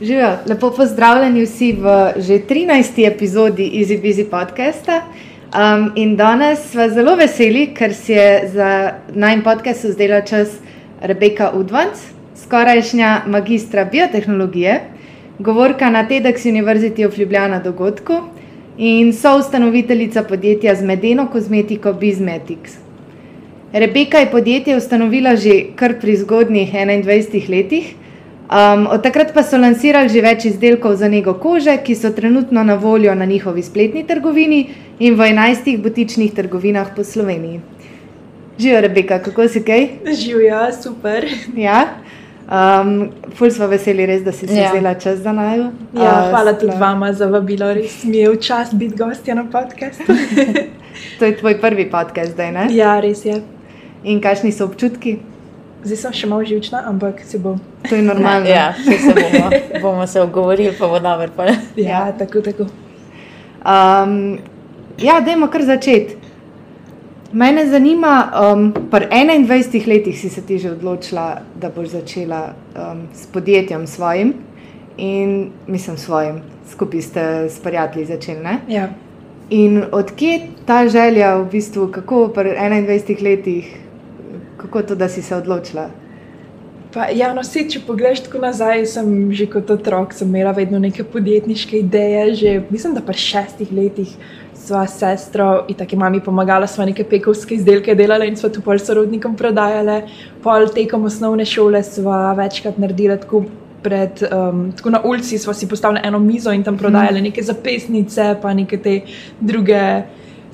Živijo, lepo pozdravljeni vsi v že 13. epizodi Easy Busy podcasta. Um, in danes smo zelo veseli, ker si je za najmen podcast vzdela čas Rebeka Udvanc, skorajšnja magistra biotehnologije, govorka na TEDx University of Ljubljana dogodku in soustanoviteljica podjetja z medeno kozmetiko Bizmetics. Rebeka je podjetje ustanovila že kar pri zgodnjih 21 letih. Um, od takrat pa so lansirali že več izdelkov za nego kože, ki so trenutno na voljo na njihovi spletni trgovini in v 11 butičnih trgovinah po Sloveniji. Živijo, Rebeka, kako si kaj? Živijo, super. Ja. Um, ful smo veseli, res, da si se ja. vzela čas za naju. Ja, uh, hvala tudi vama za vabilo, res mi je v čas biti gostja na podkastu. to je tvoj prvi podcast zdaj, ne? Ja, res je. In kakšni so občutki? Zdaj sem še malo živčna, ampak se bom. To je normalno. Ja, se bomo, bomo se ogovorili, pa bo dobro. Ja, ja, tako, tako. Um, ja, dajmo kar začeti. Mene zanima, um, pri 21 letih si se ti že odločila, da boš začela um, s podjetjem svojim in mislim svojim, skupaj ste s prijatelji začeli. Ja. In odkje ta želja, v bistvu, kako pri 21 letih kako to, da si se odločila? Pa, ja, no, se, če pogledaš tako nazaj, sem že kot otrok imela vedno neke podjetniške ideje. Že, mislim, da pa šestih letih sva sestro in tako mami pomagala, sva neke pekovske izdelke delala in sva tu pol sorodnikom prodajala. Pol tekom osnovne šole sva večkrat naredila tako. Pred, um, tako na ulici smo si postavili eno mizo in tam prodajali mhm. neke zapisnice, pa neke te druge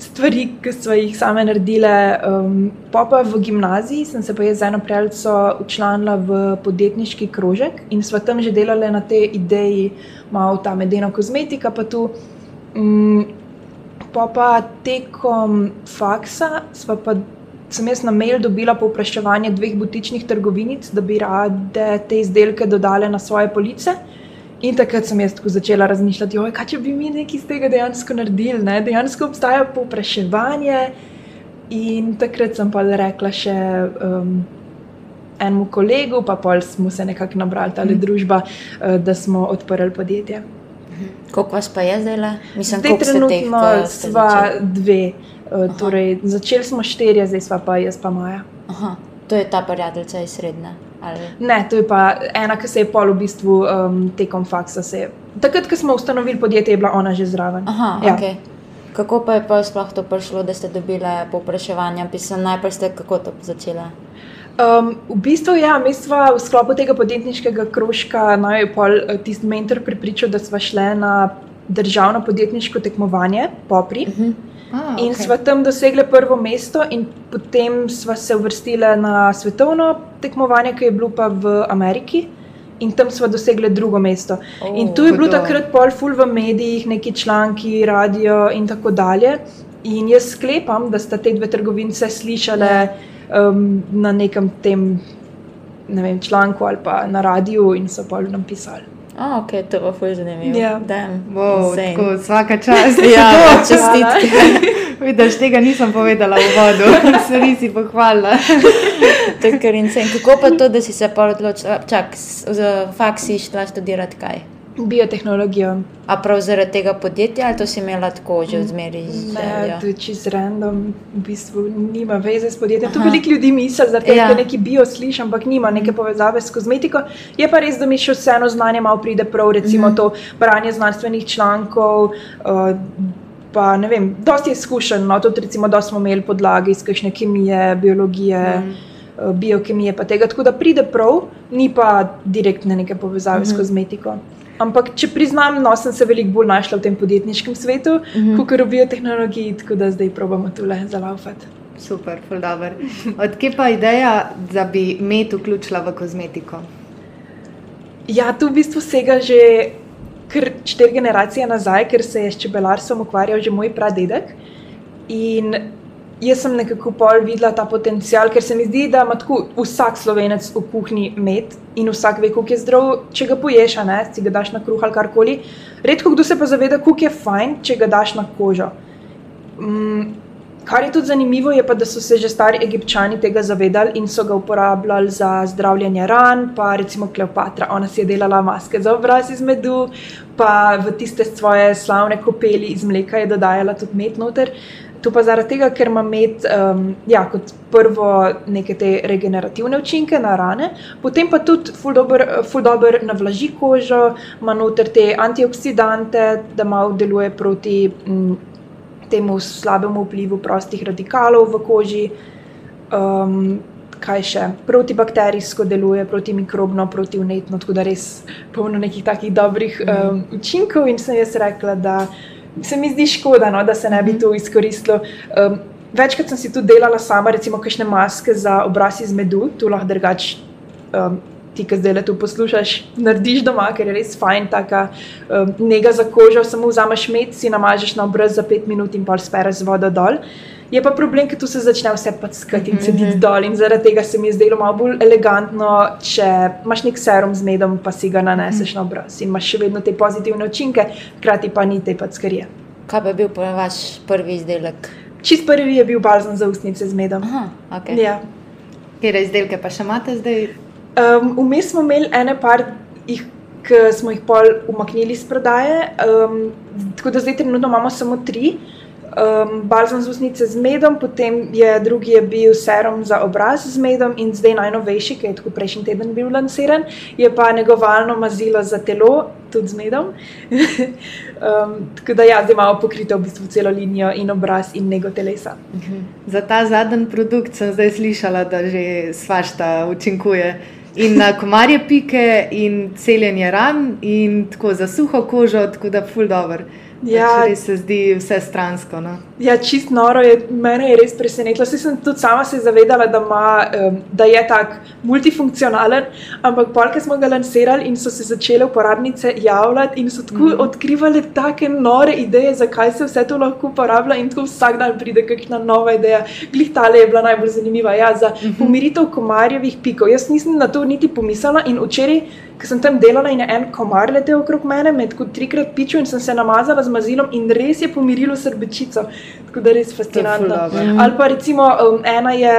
stvari, ki so jih same naredile. Um, pa v gimnaziji sem se pa jaz z eno prijateljico učlanila v podjetniški krožek in smo tam že delali na tej ideji, malo ta medena kozmetika. Pa tu, um, pa, pa tekom faksa pa, sem jaz na mail dobila povpraševanje dveh butičnih trgovinic, da bi rade te izdelke dodale na svoje police. In takrat sem jaz začela razmišljati, kaj če bi mi nekaj iz tega dejansko naredili. Ne? Dejansko obstaja povpraševanje. In takrat sem pa rekla še um, enemu kolegu, pa pol smo se nekako nabrali ta mm. družba, uh, da smo odprli podjetje. Koliko vas pa je zdaj? Mislim, zdaj trenutno smo dve. Uh, torej, začeli smo štirje, zdaj pa, pa jaz pa Maja. Aha, to je ta prijateljica iz srednje. Ali? Ne, to je pa ena, ki se je pol v bistvu um, tekom faksa. Takrat, ko smo ustanovili podjetje, je bila ona že zraven. Aha, ja. okay. Kako pa je pa sploh to prišlo, da ste dobili povpraševanje? Najprej ste kako to začeli? Um, v bistvu, ja, mi smo v sklopu tega podjetniškega krožka najpol eh, tisti mentor pripričal, da smo šli na državno podjetniško tekmovanje, popri. Uh mhm. -huh. Ah, in okay. smo tam dosegli prvo mesto, in potem smo se uvrstili na svetovno tekmovanje, ki je bilo pa v Ameriki. In tam smo dosegli drugo mesto. Oh, in tu je bilo takrat pol ful v medijih, neki članki, radio in tako dalje. In jaz sklepam, da sta te dve trgovinice slišale um, na nekem tem ne vem, članku ali pa na radiju in so pol nam pisali. Oh, ok, to bo fuj zanimivo. Ja, wow, tako, vsaka čas. ja, čestitke. Vidiš, tega nisem povedala v vodu, se nisi pohvalila. to je kar in sen. Kako pa to, da si se pa odločila, čak, z faksi šla študirati kaj? Biotehnologijo. A prav zaradi tega podjetja ali to si imela tako že odmeri? Ne, to je čist random, v bistvu nima veze s podjetjem. To veliko ljudi misli, da te ja. nekaj bio slišim, ampak nima neke povezave s kozmetiko. Je pa res, da mi še vseeno znanje malo pride prav, recimo mm -hmm. to branje znanstvenih člankov. Uh, Pa, ne vem, dosti izkušen, no, tudi recimo, da smo imeli podlage iz kakšne kemije, biologije, mm. biokemije, pa tega, tako da pride prav, ni pa direktne neke povezave mm -hmm. s mhm. kozmetiko. Ampak, če priznam, no, sem se veliko bolj znašla v tem podjetniškem svetu, mm -hmm. kot v biotehnologiji, tako da zdaj probamo tukaj zalaufati. Super, fuldober. Odkje pa ideja, da bi med vključila v kozmetiko? Ja, tu v bistvu sega že kar štiri generacije nazaj, ker se je s čebelarstvom ukvarjal že moj pradedek. In jaz sem nekako pol videla ta potencial, ker se mi zdi, da ima tako vsak slovenec v kuhinji med in vsak ve, kako je zdrav, če ga poješ, ne, si ga daš na kruh ali karkoli. Redko kdo se pa zaveda, kako je fajn, če ga daš na kožo. Mm, kar je tudi zanimivo, je pa, da so se že stari egipčani tega zavedali in so ga uporabljali za zdravljenje ran, pa recimo Kleopatra, ona si je delala maske za obraz iz medu, pa v tiste svoje slavne kopeli iz mleka je dodajala tudi med noter. To pa zaradi tega, ker ima med um, ja, kot prvo neke te regenerativne učinke na rane, potem pa tudi ful dobro navlaži kožo, ima noter te antioksidante, da malo deluje proti. Um, temu slabemu vplivu prostih radikalov v koži, um, kaj še protibakterijsko deluje, protimikrobno, protivnetno, tako da res polno nekih takih dobrih um, učinkov. In sem jaz rekla, da se mi zdi škoda, no, da se ne bi to izkoristilo. Um, večkrat sem si tudi delala sama, recimo, kakšne maske za obraz iz medu, tu lahko drugače. Um, ti, ki zdaj le to poslušaš, narediš doma, ker je res fajn, tako um, nega za kožo, samo vzameš med, si namažeš na obraz za pet minut in pa spereš z vodo dol. Je pa problem, ker tu se začne vse packati in sediti mm -hmm. dol. In zaradi tega se mi je zdelo malo bolj elegantno, če imaš nek serum z medom, pa si ga naneseš mm -hmm. na obraz in imaš še vedno te pozitivne učinke, hkrati pa ni te packarije. Kaj bi bil vaš prvi izdelek? Čist prvi je bil balzam za ustnice z medom. Aha, okay. ja. Kje izdelke pa še imate zdaj? Um, vmes smo imeli ene par, jih, ki smo jih pol umaknili iz prodaje, um, tako da zdaj trenutno imamo samo tri. Um, balzam z usnice z medom, potem je drugi je bil serum za obraz z medom in zdaj najnovejši, ki je tako prejšnji teden bil lanciran, je pa negovalno mazilo za telo, tudi z medom. um, tako da ja, zdaj imamo pokrito v bistvu celo linijo in obraz in nego telesa. Mhm. Za ta zadnji produkt sem zdaj slišala, da že svašta učinkuje in na komarje pike, in celjenje ran, in tako za suho kožo, tako da ful dobro. Ja, res se zdi vse stransko. No? Ja, čist noro je, mene je res presenetilo. Vsi sem tudi sama se zavedala, da, ma, da je tak multifunkcionalen, ampak polk smo ga lansirali in so se začele uporabnice javljati in so tako mm odkrivali take nore ideje, zakaj se vse to lahko uporablja in tako vsak dan pride kakšna nova ideja. Glih tale je bila najbolj zanimiva, ja, za mm -hmm. pomiritev komarjevih pikov. Jaz nisem na to niti pomislila in včeraj ker sem tam delala in je en komar letel okrog mene, med kot trikrat pičo in sem se namazala z mazilom in res je pomirilo srbečico. Tako da je res fascinantno. Ali pa recimo um, ena je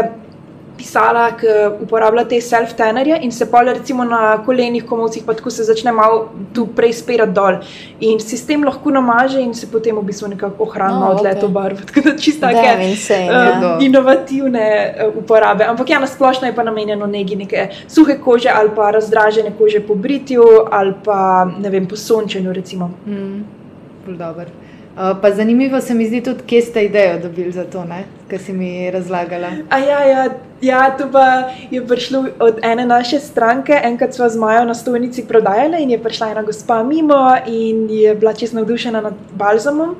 pisala, ki uporablja te self-tenerje in se pole recimo na kolenih, komovcih, pa tako se začne malo tu prej spirati dol. In sistem lahko namaže in se potem v bistvu nekako ohrani no, od okay. leto barv. Tako da čisto take uh, inovativne uh, uporabe. Ampak ja, nasplošno je pa namenjeno neki neke suhe kože ali pa razdražene kože po britju ali pa ne vem, po sončenju recimo. Mm, Uh, pa zanimivo se mi zdi tudi, kje ste idejo dobili za to, kar si mi razlagala. Ja, ja, ja, to pa je prišlo od ene naše stranke. Enkrat smo z Majo na stojnici prodajali in je prišla ena gospa mimo in je bila čisto navdušena nad balzamom.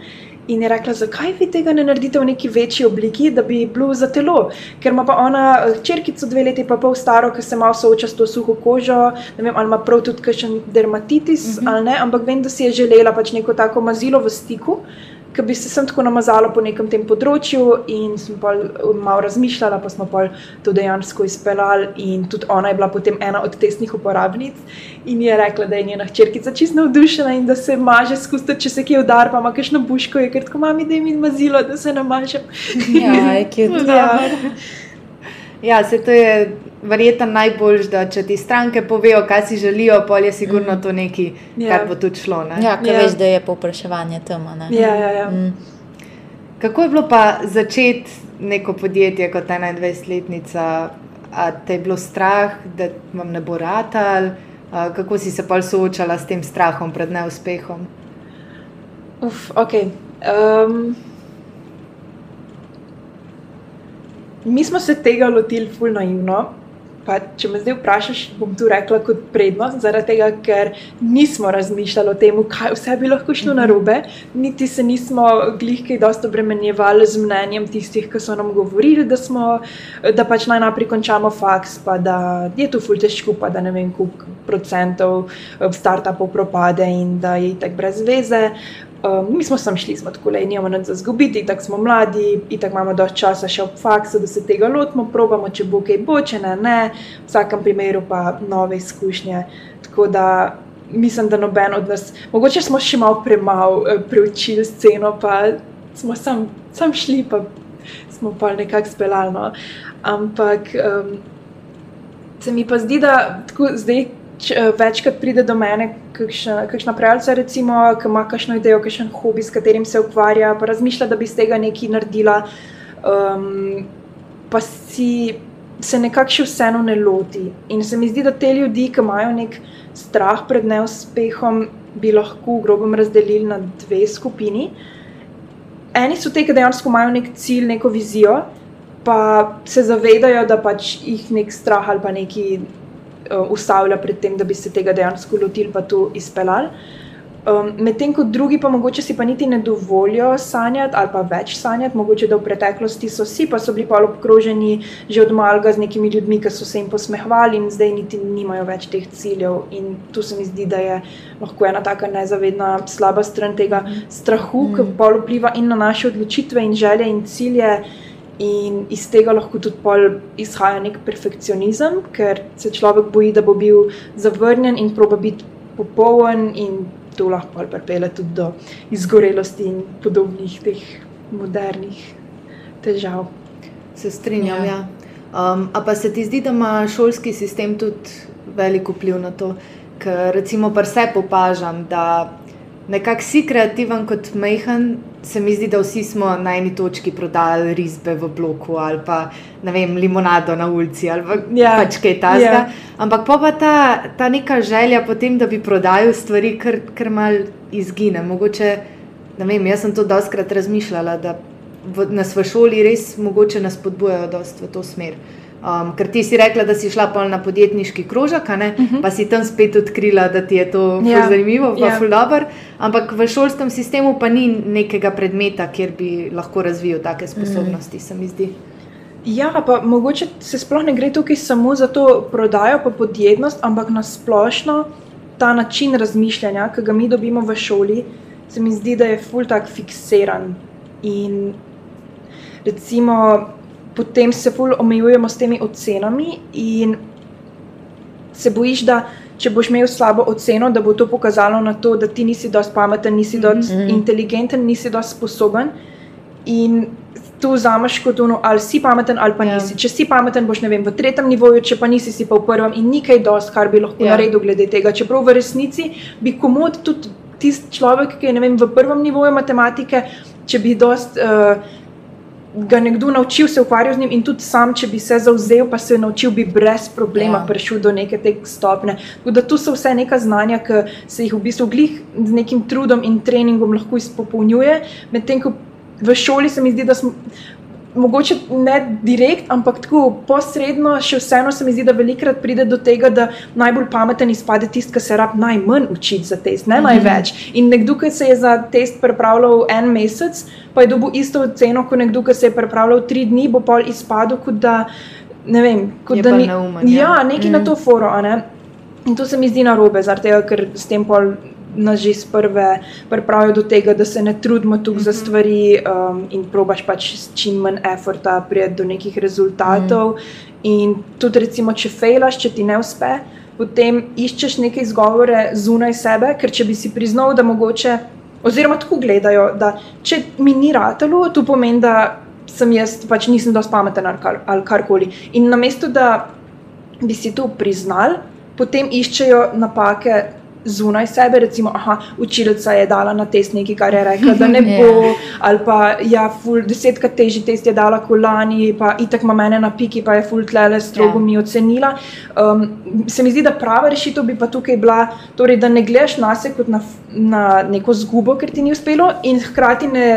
In je rekla, zakaj vi tega ne naredite v neki večji obliki, da bi bilo za telo. Ker ima pa ona eh, črkico dve leti, pa pol staro, ki se malo sooča s to suho kožo, ne vem, ali ima prav tudi kakšen dermatitis uh mhm. -huh. ali ne, ampak vem, da si je želela pač neko tako mazilo v stiku ki bi se sem tako namazala po nekem tem področju, in sem pa malo razmišljala, pa smo pa to dejansko izpeljali. In tudi ona je bila potem ena od testnih uporabnic in je rekla, da je njena hčerkica čisto navdušena in da se maže skozi, če se kje udar, pa ima kakšno buško, je ker tako mami, da jim mazilo, da se namažem. Ja, je kje. Ja, se to je verjetno najbolj, da če ti stranke povejo, kaj si želijo, pol je sigurno to nekaj, ja. kar bo tudi šlo. Ne? Ja, kaj ja. veš, da je povpraševanje tam. Ja, ja, ja. mm. Kako je bilo pa začeti neko podjetje kot 21-letnica? A te je bilo strah, da vam ne bo ratal? Kako si se pa soočala s tem strahom pred neuspehom? Uf, ok. Um, mi smo se tega lotili fulno naivno. Pa, če me zdaj vprašaš, bom tu rekla kot prednost, zaradi tega, ker nismo razmišljali o tem, kaj vse bi lahko šlo na robe, niti se nismo glihke dosto obremenjevali z mnenjem tistih, ki so nam govorili, da, smo, da pač naj naprej končamo faks, pa da je to ful težko, pa da ne vem, koliko procentov startupov propade in da je tako brez veze. Um, mi smo sem šli, smo tako le, nimamo nič za zgubiti, tako smo mladi, tako imamo dovolj časa še ob faksu, da se tega lotimo, probamo, če bo kaj bo, če ne, ne, v vsakem primeru pa nove izkušnje. Tako da mislim, da noben od nas, mogoče smo še malo premalo uh, preučili sceno, pa smo sam, sam šli, pa smo pa nekako speljali. No. Ampak um, se mi pa zdi, da tako zdaj. Če, uh, večkrat pride do mene, kakšna, pravljica, recimo, ki ima kakšno idejo, kakšen hobi, s katerim se ukvarja, pa razmišlja, da bi iz tega nekaj naredila, um, pa si se nekako še vseeno ne loti. In se mi zdi, da te ljudi, ki imajo nek strah pred neuspehom, bi lahko v grobem razdelili na dve skupini. Eni so te, ki dejansko imajo nek cilj, neko vizijo, pa se zavedajo, da pač jih nek strah ali pa neki uh, ustavlja pred tem, da bi se tega dejansko lotili in to izpeljali. Um, Medtem ko drugi pa mogoče si pa niti ne dovolijo sanjati ali pa več sanjati, mogoče da v preteklosti so si pa so bili pa obkroženi že od malega z nekimi ljudmi, ki so se jim posmehvali in zdaj niti nimajo več teh ciljev. In tu se mi zdi, da je lahko ena taka nezavedna slaba stran tega strahu, mm. ki pa vpliva in na naše odločitve in želje in cilje. In iz tega lahko tudi izhaja nek perfekcionizem, ker se človek boji, da bo bil zavrnjen in proba biti popoln, in to lahko pripelje tudi do izgorelosti in podobnih teh modernih težav. Se strinjam. Ja. Ja. Um, a pa se ti zdi, da ima šolski sistem tudi veliko vpliv na to, ker recimo pa vse opažam, da nekako si kreativen kot mehen, se mi zdi, da vsi smo na eni točki prodali risbe v bloku ali pa vem, limonado na ulici ali pa, ja. pač kaj takega. Ja. Ampak pa, pa ta, ta neka želja potem, da bi prodajal stvari, kar, kar mal izgine. Mogoče, ne vem, jaz sem to doskrat razmišljala, da v, nas v šoli res mogoče nas podbujajo dost v to smer. Um, ker ti si rekla, da si šla na podjetniški krožek, uh mhm. -huh. pa si tam spet odkrila, da ti je to ja. zanimivo, pa ja. dobro. Ampak v šolskem sistemu pa ni nekega predmeta, kjer bi lahko razvijal take sposobnosti, mm. se mi zdi. Ja, pa mogoče se sploh ne gre tukaj samo za to prodajo, pa podjetnost, ampak na splošno ta način razmišljanja, ki ga mi dobimo v šoli, se mi zdi, da je ful tak fiksiran. In recimo potem se bolj omejujemo s temi ocenami in se bojiš, da če boš imel slabo oceno, da bo to pokazalo na to, da ti nisi dovolj pameten, nisi dovolj mm -hmm. inteligenten, nisi dovolj sposoben. In tu vzameš kot ono, ali si pameten ali pa ja. nisi. Yeah. Če si pameten, boš vem, v tretjem nivoju, če pa nisi, si pa v prvem in nekaj dost, kar bi lahko yeah. Ja. naredil glede tega. Čeprav v resnici bi komod tudi tisti človek, ki je vem, v prvem nivoju matematike, če bi dost. Uh, ga nekdo naučil se ukvarjati z njim, in tudi sam, če bi se zauzel, pa se je naučil, bi brez problema ja. prišel do neke te stopne. Da to so vse neka znanja, ki se jih v bistvu glih z nekim trudom in treningom lahko izpopolnjuje. Medtem ko v šoli se mi zdi, da smo mogoče ne direkt, ampak tako posredno, še vseeno se mi zdi, da velikrat pride do tega, da najbolj pameten izpade tisti, ki se rab najmanj učiti za test, ne mm -hmm. največ. In nekdo, ki se je za test pripravljal en mesec, pa je dobil isto oceno kot nekdo, ki se je pripravljal tri dni, bo pol izpadel, kot da ne vem, kot je da ni. Neumen, ja. ja, nekaj mm. na to foro. Ne? In to se mi zdi narobe, tega, ker s tem pol nas že iz prve pripravijo do tega, da se ne trudimo tukaj mm -hmm. za mhm. stvari um, in probaš pač s čim manj eforta priti do nekih rezultatov. Mm -hmm. In tudi, recimo, če fejlaš, če ti ne uspe, potem iščeš neke izgovore zunaj sebe, ker če bi si priznal, da mogoče, oziroma tako gledajo, da če mi ni ratalo, to pomeni, da sem jaz pač nisem dovolj pameten ali karkoli. In namesto da bi si to priznal, potem iščejo napake zunaj sebe, recimo, aha, učiteljica je dala na test nekaj, kar je rekla, da ne bo, yeah. ali pa ja, ful, desetkrat težji test je dala kolani, pa itak ima mene na piki, pa je ful tlele strogo yeah. Ja. mi ocenila. Um, se mi zdi, da prava rešitev bi pa tukaj bila, torej, da ne gledaš na sebe kot na, na neko zgubo, ker ti ni uspelo, in hkrati ne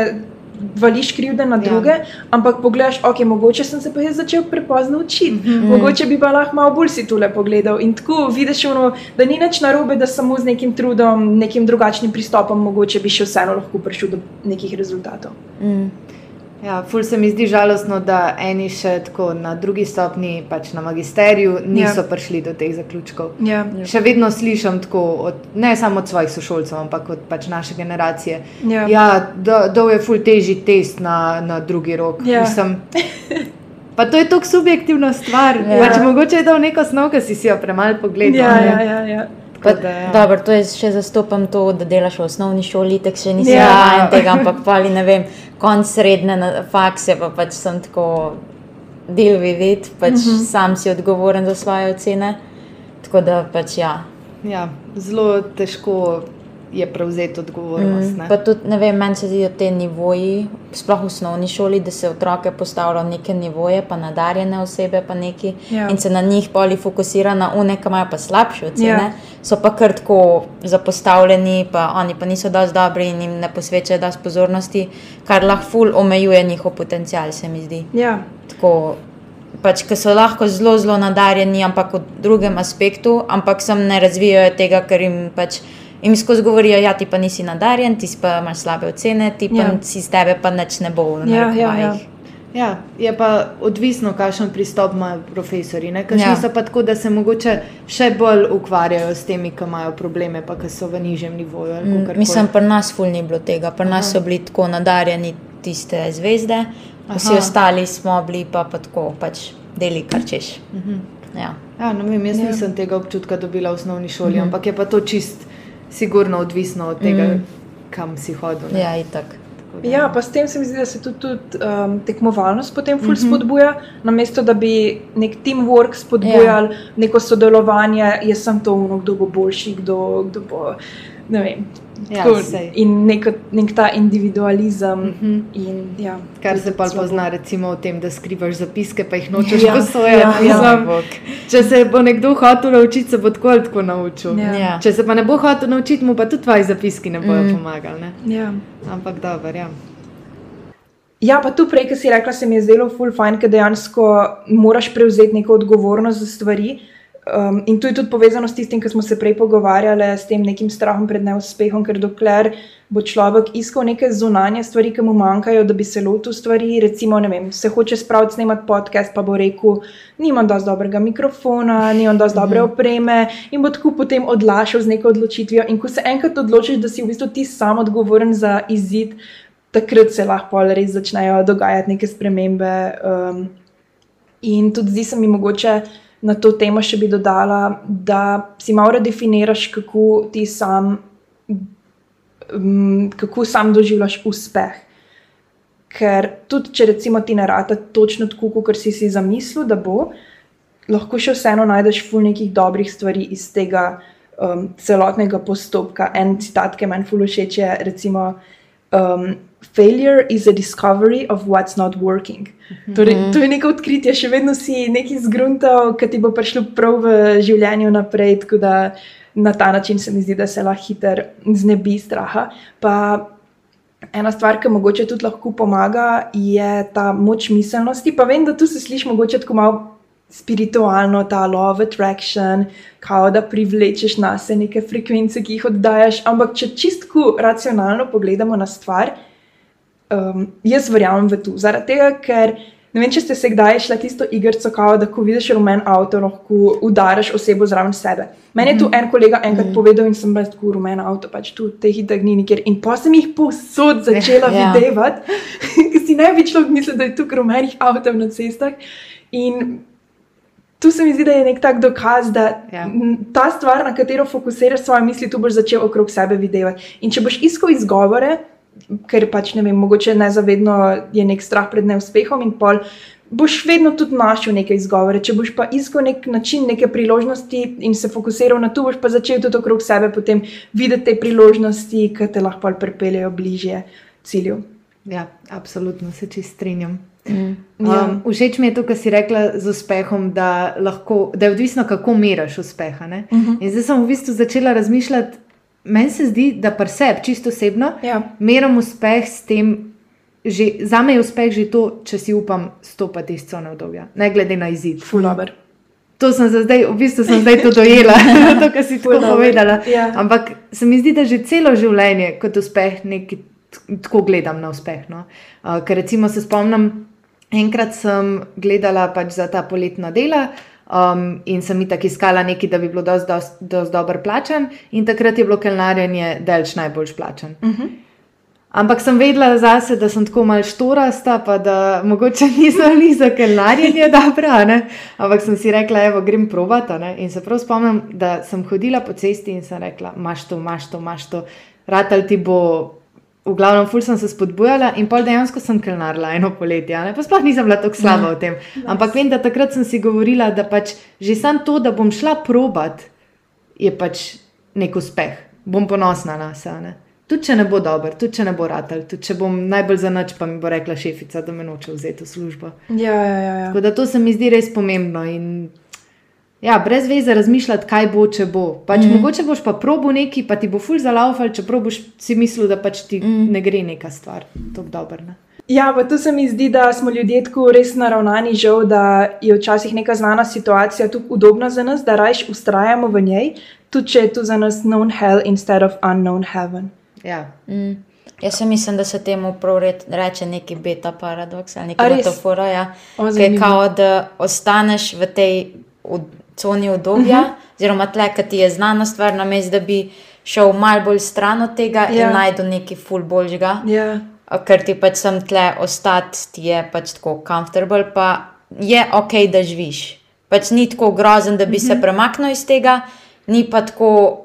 vališ krivde na ja. druge, ja. ampak pogledaš, ok, mogoče sem se pa jaz začel prepozno učiti, mm -hmm. mogoče bi pa lahko malo bolj si tole pogledal. In tako vidiš, ono, da ni nič narobe, da samo z nekim trudom, nekim drugačnim pristopom, mogoče bi še vseeno lahko prišel do nekih rezultatov. Mm. Ja, ful se mi zdi žalostno, da eni še tako na drugi stopni, pač na magisteriju, niso ja. prišli do teh zaključkov. Ja. Še vedno slišim tako, od, ne samo od svojih sošolcev, ampak od pač naše generacije. Ja, ja da je ful težji test na, na drugi rok. Ja. Mislim, pa to je tako subjektivna stvar. Ja. Pač, mogoče je to neko snov, ki si, si jo premalo pogledal. Ja, ja, ja, ja. Pa, da, ja. dobro, to je še zastopam to, da delaš v osnovni šoli, tako še nisi yeah. Ja. vajen tega, ampak pa ali ne vem, konc srednje na fakse, pa pač sem tako del videti, pač uh -huh. sam si odgovoren za svoje ocene. Tako da pač ja. Ja, zelo težko je prevzeti odgovornost. Mm, pa tudi, ne vem, meni se zdijo te nivoji, sploh v osnovni šoli, da se otroke postavlja v neke nivoje, pa nadarjene osebe, pa neki Ja. in se na njih poli fokusira na une, ki imajo pa slabše ocene. Ja. So pa kar tako zapostavljeni, pa oni pa niso dosti dobri in jim ne posvečajo dosti pozornosti, kar lahko ful omejuje njihov potencial, se mi zdi. Ja, Tako, pač, ki so lahko zelo, zelo nadarjeni, ampak v drugem aspektu, ampak sem ne razvijajo tega, ker jim pač. Jim skozi govorijo, da ja, ti pa nisi nadarjen, ti pa imaš slabe ocene, ti pa Ja. ja. si z tebe pa nič ne bo. Ja, ja, narekovajih. ja. Ja, je pa odvisno, kakšen pristop imajo profesori. Kakšni ja. Ja. so pa tako, da se mogoče še bolj ukvarjajo s temi, ki imajo probleme, pa ki so v nižjem nivoju. ali Mm. Mislim, pri nas ful ni bilo tega. Pri nas so bili tako nadarjeni tiste zvezde, vsi Aha. ostali smo bili pa, pa tako, pač deli kar češ. Mhm. Ja. Ja, ne vem, jaz Ja. ja. nisem tega občutka dobila v osnovni šoli, -hmm. ampak je pa to čist sigurno odvisno od tega, Mm. mm. kam si hodil. ne. ja, itak. Tako da- Ja, pa s tem se mi zdi, da se tudi, tudi um, tekmovalnost potem ful Mhm. spodbuja, namesto da bi nek teamwork spodbujali, ja. neko sodelovanje, jaz sem to uno, kdo bo boljši, kdo, kdo bo. Ne vem. Ja, tako, in nek, nek ta individualizem. Mhm. In, ja, Kar se pa pozna, recimo, v tem, da skrivaš zapiske, pa jih nočeš Ja, ja, posojati. ja, Ja. Če se bo nekdo hotel naučiti, se bo tako ali tako naučil. Ja. Ja. Če se pa ne bo hotel naučiti, mu pa tudi tvoji zapiski ne bodo Mm. pomagali. Ne? Ja. Ampak dobro, ja. Ja, pa tu prej, ki si rekla, se mi je zdelo ful fajn, ker dejansko moraš prevzeti neko odgovornost za stvari. Um, in to je tudi povezano s tistim, kar smo se prej pogovarjali, s tem nekim strahom pred neuspehom, ker dokler bo človek iskal neke zunanje stvari, ki mu manjkajo, da bi se lotil stvari, recimo, ne vem, se hoče spraviti snemati podcast, pa bo rekel, nimam dosti dobrega mikrofona, nimam dosti dobre opreme in bo tako potem odlašal z neko odločitvijo. In ko se enkrat odločiš, da si v bistvu ti sam odgovoren za izid, takrat se lahko res začnejo dogajati neke spremembe. Um, in tudi zdi se mi mogoče na to temo še bi dodala, da si malo redefiniraš, kako ti sam, um, kako sam doživljaš uspeh. Ker tudi, če recimo ti ne rata točno tako, kot si si zamislil, da bo, lahko še vseeno najdeš ful nekih dobrih stvari iz tega um, celotnega postopka. En citat, ki meni ful všeč je recimo. Um, Failure is a discovery of what's not working. Torej, Mhm. to je neko odkritje, še vedno si nekaj zgruntal, ki ti bo prišlo prav v življenju naprej. Tako da na ta način se mi zdi, da se lahko hitro znebi straha. Pa ena stvar, ki mogoče tudi lahko pomaga, je ta moč miselnosti. Pa vem, da tu se sliši mogoče tako malo spiritualno, ta of attraction, kao da privlečeš na sebe neke frekvence, ki jih oddajaš. Ampak če čistko racionalno pogledamo na stvar, um, jaz verjamem v to. Zaradi tega, ker ne vem, če ste se kdaj šli tisto igrico, kao, da ko vidiš rumen avto, lahko udariš osebo zraven sebe. Meni je tu en kolega enkrat povedal in sem bila tako rumen avto, pač tu te hitre ni nikjer. In pa sem jih povsod začela Ja. videti, ker si ne bi človek mislil, da je tu rumenih avtov na cestah. In tu se mi zdi, da je nek tak dokaz, da Ja. ta stvar, na katero fokusiraš svoje misli, tu boš začel okrog sebe videti. In če boš iskal izgovore, ker pač ne vem, mogoče nezavedno je nek strah pred neuspehom in pol. Boš vedno tudi našel neke izgovore. Če boš pa iskal nek način, neke priložnosti in se fokusiral na to, boš pa začel tudi okrog sebe potem videti te priložnosti, ki te lahko pripeljejo bližje cilju. ja, absolutno se čist strinjam. Mm. Ja. Um, všeč mi je to, kar si rekla z uspehom, da, lahko, da je odvisno, kako meriš uspeha. ne. Uh -huh. In zdaj sem v bistvu začela razmišljati, meni se zdi, da pri sebi, čisto osebno, ja. merim uspeh s tem, že, za me je uspeh že to, če si upam stopiti iz cone obdobja, ne glede na izid. Fulover. To sem za zdaj, v bistvu sem zdaj to dojela, to, kar si tako povedala. Ja. Ampak se mi zdi, da že celo življenje kot uspeh, neki, tako gledam na uspeh. No? Uh, ker recimo se spomnim, enkrat sem gledala pač za ta poletna dela. Um, in sem jih tako iskala nekaj, da bi bilo dosti dost, dost dobro plačan, in takrat je bilo kelnarjenje delč najbolj plačan. Uh -huh. Ampak sem vedela zase, da sem tako mal štorasta, pa da mogoče nisem ni za kelnarjenje dobro, a ne? ampak sem si rekla, evo, grem provat. a ne. In se prav spomnim, da sem hodila po cesti in sem rekla, imaš to, imaš to, imaš to, ratal ti bo v glavnem, ful sem se spodbujala in pol dejansko sem kelnarila eno poletje. ne. Pa sploh nisem bila tako slaba v tem. Ampak vem, da takrat sem si govorila, da pač že sam to, da bom šla probat, je pač nek uspeh. Bom ponosna na sebe. Tudi če ne bo dober, tudi če ne bo ratelj, tudi če bom najbolj za noč, pa mi bo rekla šefica, da me noče vzeti v službo. Ja, ja, ja. ja. Tako da to se mi zdi res pomembno. In, ja, brez veze razmišljati, kaj bo, če bo. Pač mm. Mogoče boš pa probo neki, pa ti bo ful zalaufal, čeprav boš si mislil, da pač ti mm. ne gre neka stvar. Dobro. Ne? Ja, pa tu se mi zdi, da smo ljudje tako res naravnani, žal, da je včasih neka znana situacija tako udobna za nas, da rajš ustrajamo v njej, tudi če je to za nas known hell instead of unknown heaven. Ja. Mm. Jaz se mislim, da se temu prav reče neki beta paradoks ali nekaj metafora. Ja. Ki je kao, da ostaneš v tej coni udobja, uh Mhm. -huh. oziroma tle, ki ti je znana stvar, namesto da bi šel malo bolj stran od tega ja. Ja. in najdel nekaj ful boljžga. Ja, A ker ti pač sem tle ostati, ti je pač tako comfortable, pa je ok, da živiš. Pač ni tako grozen, da bi mm -hmm. se premaknil iz tega, ni pa tako,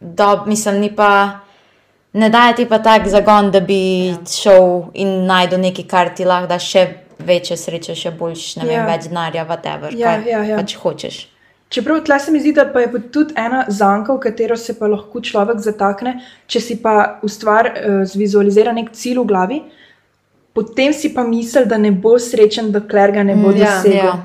da mislim, ni pa. Ne daje ti pa tak zagon, da bi ja. šel in najdel nekaj, kar ti lahko da še večje sreče, še boljš, ne vem, Ja. več denarja, whatever, Ja, kar ja, ja. pač hočeš. Čeprav tle se mi zdi, da pa je pa tudi ena zanka, v katero se pa lahko človek zatakne, če si pa ustvar, uh, zvizualizira nek cilj v glavi, potem si pa misli, da ne bo srečen, dokler ga ne bo Mm, ja, dosegel. ja.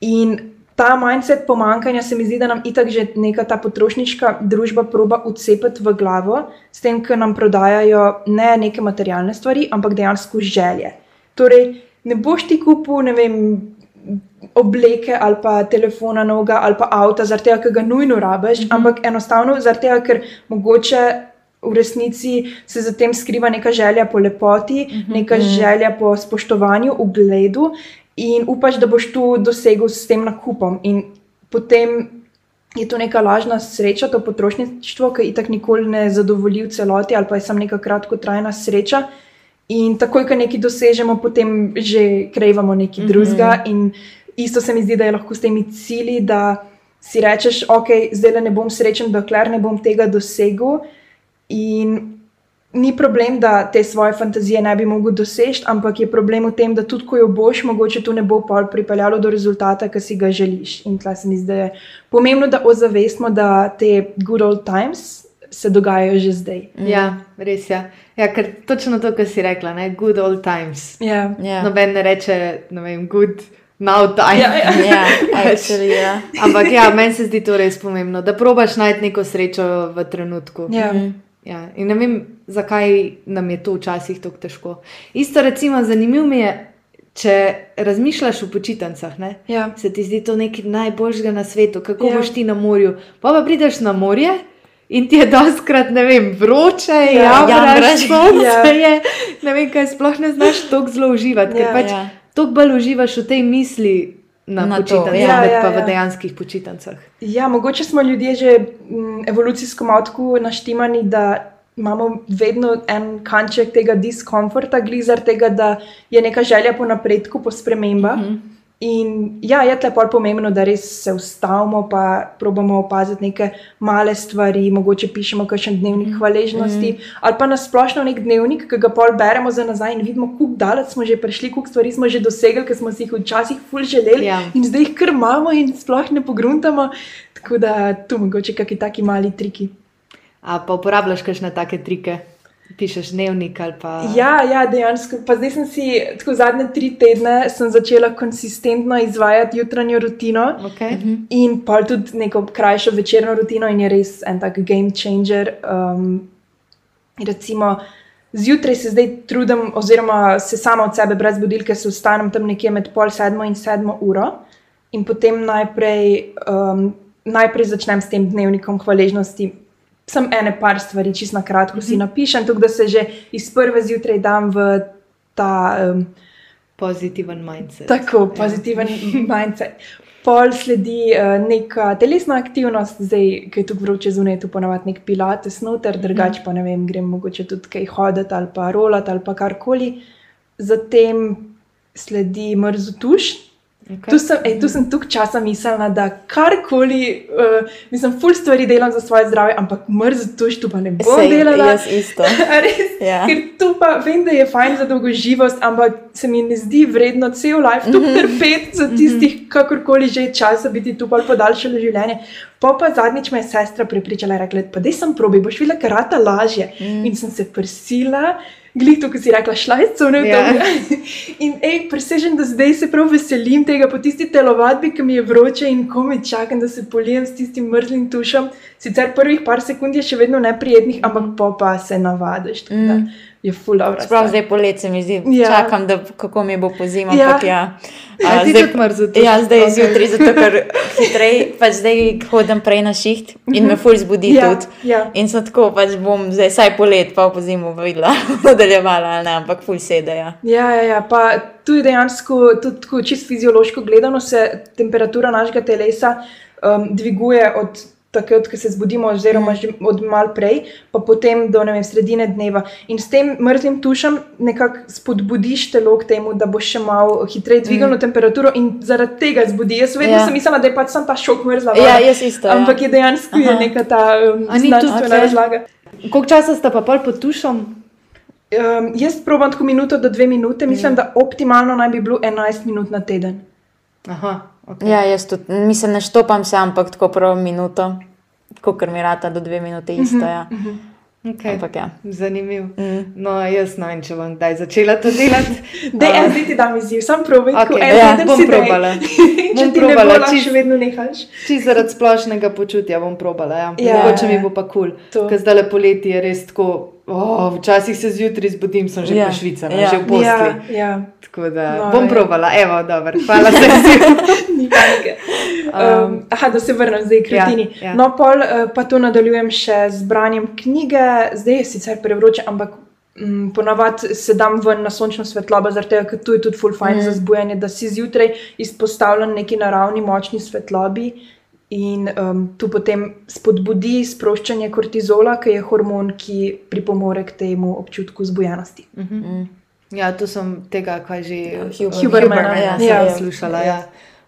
In ta mindset pomankanja se mi zdi, da nam itak že neka ta potrošniška družba proba ucepiti v glavo, s tem, ker nam prodajajo ne neke materialne stvari, ampak dejansko želje. Torej, ne boš ti kupil, ne vem, obleke ali pa telefona novega ali pa avta, zaradi tega, ker ga nujno rabiš, mm -hmm. ampak enostavno zaradi tega, ker mogoče. V resnici se za tem skriva neka želja po lepoti, mm -hmm. neka želja po spoštovanju, ugledu, in upaš, da boš tu dosegel s tem nakupom. In potem je to neka lažna sreča, to potrošništvo, ki itak nikoli ne zadovolji v celoti, ali pa je samo neka kratkotrajna sreča. In takoj, ko nekaj dosežemo, potem že krejvamo nekaj mm -hmm. drugega. In isto se mi zdi, da je lahko s temi cilji, da si rečeš, ok, zdaj le ne bom srečen, dokler ne bom tega dosegel. In ni problem, da te svoje fantazije ne bi mogel doseči, ampak je problem v tem, da tudi ko jo boš, mogoče to ne bo pol pripeljalo do rezultata, ki si ga želiš. In tleh se mi zdi, da je pomembno, da ozavestimo, da te good old times se dogajajo že zdaj. Ja, res je. Ja, ker točno to, kar si rekla, ne? good old times. Ja. Ja, Noben ne reče, ne vem, good now time. Ja, ja. ja actually, ja. Ampak ja, meni se zdi to res pomembno, da probaš najti neko srečo v trenutku. Ja. Ja, in ne vem, zakaj nam je to včasih tako težko. Isto, recimo, zanimivo mi je, če razmišljaš o počitnicah. ne, Ja. Se ti zdi to nekaj najboljšega na svetu, kako Ja. ja. boš ti na morju. Pa pa prideš na morje. In ti je doskrat, ne vem, vroče, ja, jamraš. jamraš, sonce Ja. je, ne vem, kaj sploh ne znaš tako zelo uživati, ker Ja, pač ja. toliko bolj uživaš v tej misli na, Na počitnicah, ja. ja, Ja, pa ja, v ja. dejanskih počitnicah. Ja, mogoče smo ljudje že m, evolucijsko malo tako naštimani, da imamo vedno en kanček tega diskomforta, glizar tega, da je neka želja po napredku, po spremembah. Mm -hmm. In ja, je tle pol pomembno, da res se ustavimo, pa probamo opaziti neke male stvari, mogoče pišemo kakšen dnevnik hvaležnosti, mm -hmm. ali pa nasplošno nek dnevnik, ki ga pol beremo za nazaj in vidimo, kako daleč smo že prišli, koliko stvari smo že dosegli, ki smo si jih včasih ful želeli Ja. in zdaj jih kar imamo in sploh ne pogruntamo. Tako da tu mogoče kakšni taki mali triki. A pa uporabljaš kakšne take trike, pišeš dnevnik ali pa. Ja, ja, dejansko. Pa zdaj sem si tako zadnje tri tedne sem začela konsistentno izvajati jutranjo rutino. Okay. In pa tudi neko krajšo večerno rutino, in je res en tak game changer. Um, recimo, zjutraj se zdaj trudim, oziroma se sama od sebe, brez budilke, se vstanem tam nekje med pol sedmo in sedmo uro, in potem najprej, um, najprej začnem s tem dnevnikom hvaležnosti. Sem ene par stvari, čisto na kratko mm -hmm. si napišem, tako da se že iz prve zjutraj dam v ta. Um, Pozitiven mindset. Tako, pozitiven ja. mindset. Pol sledi uh, neka telesna aktivnost, zdaj, ki je tu vroče zunaj, tu ponovadi nek pilates noter, drugače pa ne vem, grem mogoče tudi kaj hoditi ali pa rolati ali pa karkoli. Zatem sledi mrzo tuš, Okay. Tu sem, ej, tu sem tukaj časa mislila, da karkoli, uh, mislim, ful stvari delam za svoje zdravje, ampak mrz tuš tu pa ne bom Sej, delala. jaz isto. Res, Ja. Ker tu pa vem, da je fajn za dolgoživost, ampak se mi ne zdi vredno cel life tu Mhm. trpeti za tistih, kakorkoli že je čas, da bi ti tu bolj podaljšali življenje. Pa pa zadnjič me je sestra prepričala, rekla, pa dej sem probi, boš videla, ker rata lažje. Mhm. In sem se prsila. Glej, to, ko si rekla, šla je cone v Ja. to. In ej, presežem, da zdaj se prav veselim tega po tisti telovadbi, ki mi je vroče in komaj čakam, da se polijem s tistim mrzlim tušem. Sicer prvih par sekund je še vedno neprijetnih, ampak pa pa se navadiš. Mm. Je dobro. Sprav zdaj poletje se mi zdi, Ja. čakam, da kako mi bo po zimi. Ja. Ja. A zdaj- tuš? Ja, zdaj okay. zjutraj, zato ker hitreje, pač zdaj hodim prej na šiht in me ful zbudi Ja, tudi. ja. In so tako, pač bom zdaj vsaj polet, pa po zimu videla, nadaljevala, ali ne, ampak ful sedeja. Ja, ja, ja, pa tu je dejansko, tudi tako čisto fiziološko gledano, se temperatura našega telesa um, dviguje od takrat, ko se zbudimo, oziroma že od mal prej, pa potem do ne vem, sredine dneva. In s tem mrzlim tušem nekako spodbudiš telo k temu, da bo še malo hitreje dvigalo mm. temperaturo in zaradi tega zbudi. Jaz vedno Ja. ja. sem mislila, da je pač sam ta šok mrzla. Ja, voda. jaz isto. Ampak ja. je dejansko je neka ta um, znanstvena okay. razlaga. Koliko časa sta pa pol pod tušom? Um, jaz probam tako minuto do dve minute, mislim, da optimalno naj bi bilo 11 minut na teden. Aha, okay. Ja, jaz tudi, mislim, ne štopam se, ampak tako prvo minuto, kot mi rata do dve minute isto. Ja. Okay. Ampak ja. Zanimiv. Mm. No, jaz ne vem, če bom kdaj začela to delati. Da, en zdaj ti dam izziv, sam probi, okay, en ja, bom dej. probala. Če Bom ti ne probala, lahko čisto- še vedno nehaš. Čisto zaradi splošnega počutja bom probala. Ja. Ja. Mogoče mi bo pa kul. Cool. Ker zdaj le poleti je res tako. Oh, včasih se zjutraj zbudim, sem že Ja. yeah. pošvicana, Ja. yeah. že v posli. Ja, ja. Tako da No, bom ja. probala, evo, dobro, hvala za. Ni panike. Um, aha, da se vrnem zdaj k Ja, rutini. ja. No, pol uh, pa to nadaljujem še z branjem knjige, zdaj je sicer prevroče, ampak um, ponavadi se dam ven na sončno svetlobo, zaradi tega, ker tu je tudi full fajn mm. za zbujanje, da si zjutraj izpostavljen neki naravni močni svetlobi. In um, tu potem spodbudi sproščanje kortizola, ki je hormon, ki pripomore k temu občutku zbujenosti. Ja, tu sem tega, kaj že Huber- Hubermana, ja, ja. sem Ja. poslušala. Ja.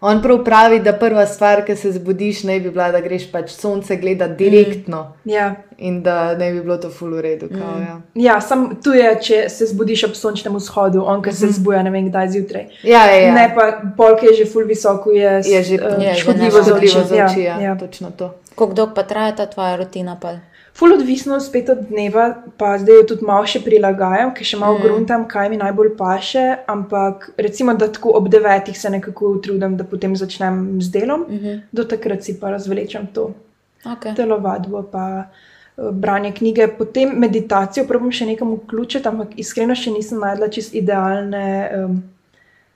On prav pravi, da prva stvar, ki se zbudiš, naj bi bila, da greš pač sonce gledati direktno Ja. in da ne bi bilo to full v redu. Kao, ja. Ja, sam tu je, če se zbudiš ob sončnem vzhodu, on, ki se zbuja ne vem kdaj zjutraj. Ja, ja, ja. Ne pa polk je že full visoko, je, je že eh, je škodljivo za oči. Ja, Ja, ja. Točno to. Koliko dolgo pa traja ta tvoja rutina? Pa? Ful odvisno spet od dneva, pa zdaj jo tudi malo še prilagajam, ker še malo mm. gruntam, kaj mi najbolj paše. Ampak recimo, da tako ob devetih se nekako utrudim, da potem začnem z delom, mm -hmm. do takrat si pa razvlečem to Okay. telovadbo, pa eh, branje knjige, potem meditacijo, probam še nekam vključiti, ampak iskreno še nisem najdla čist idealne. Um,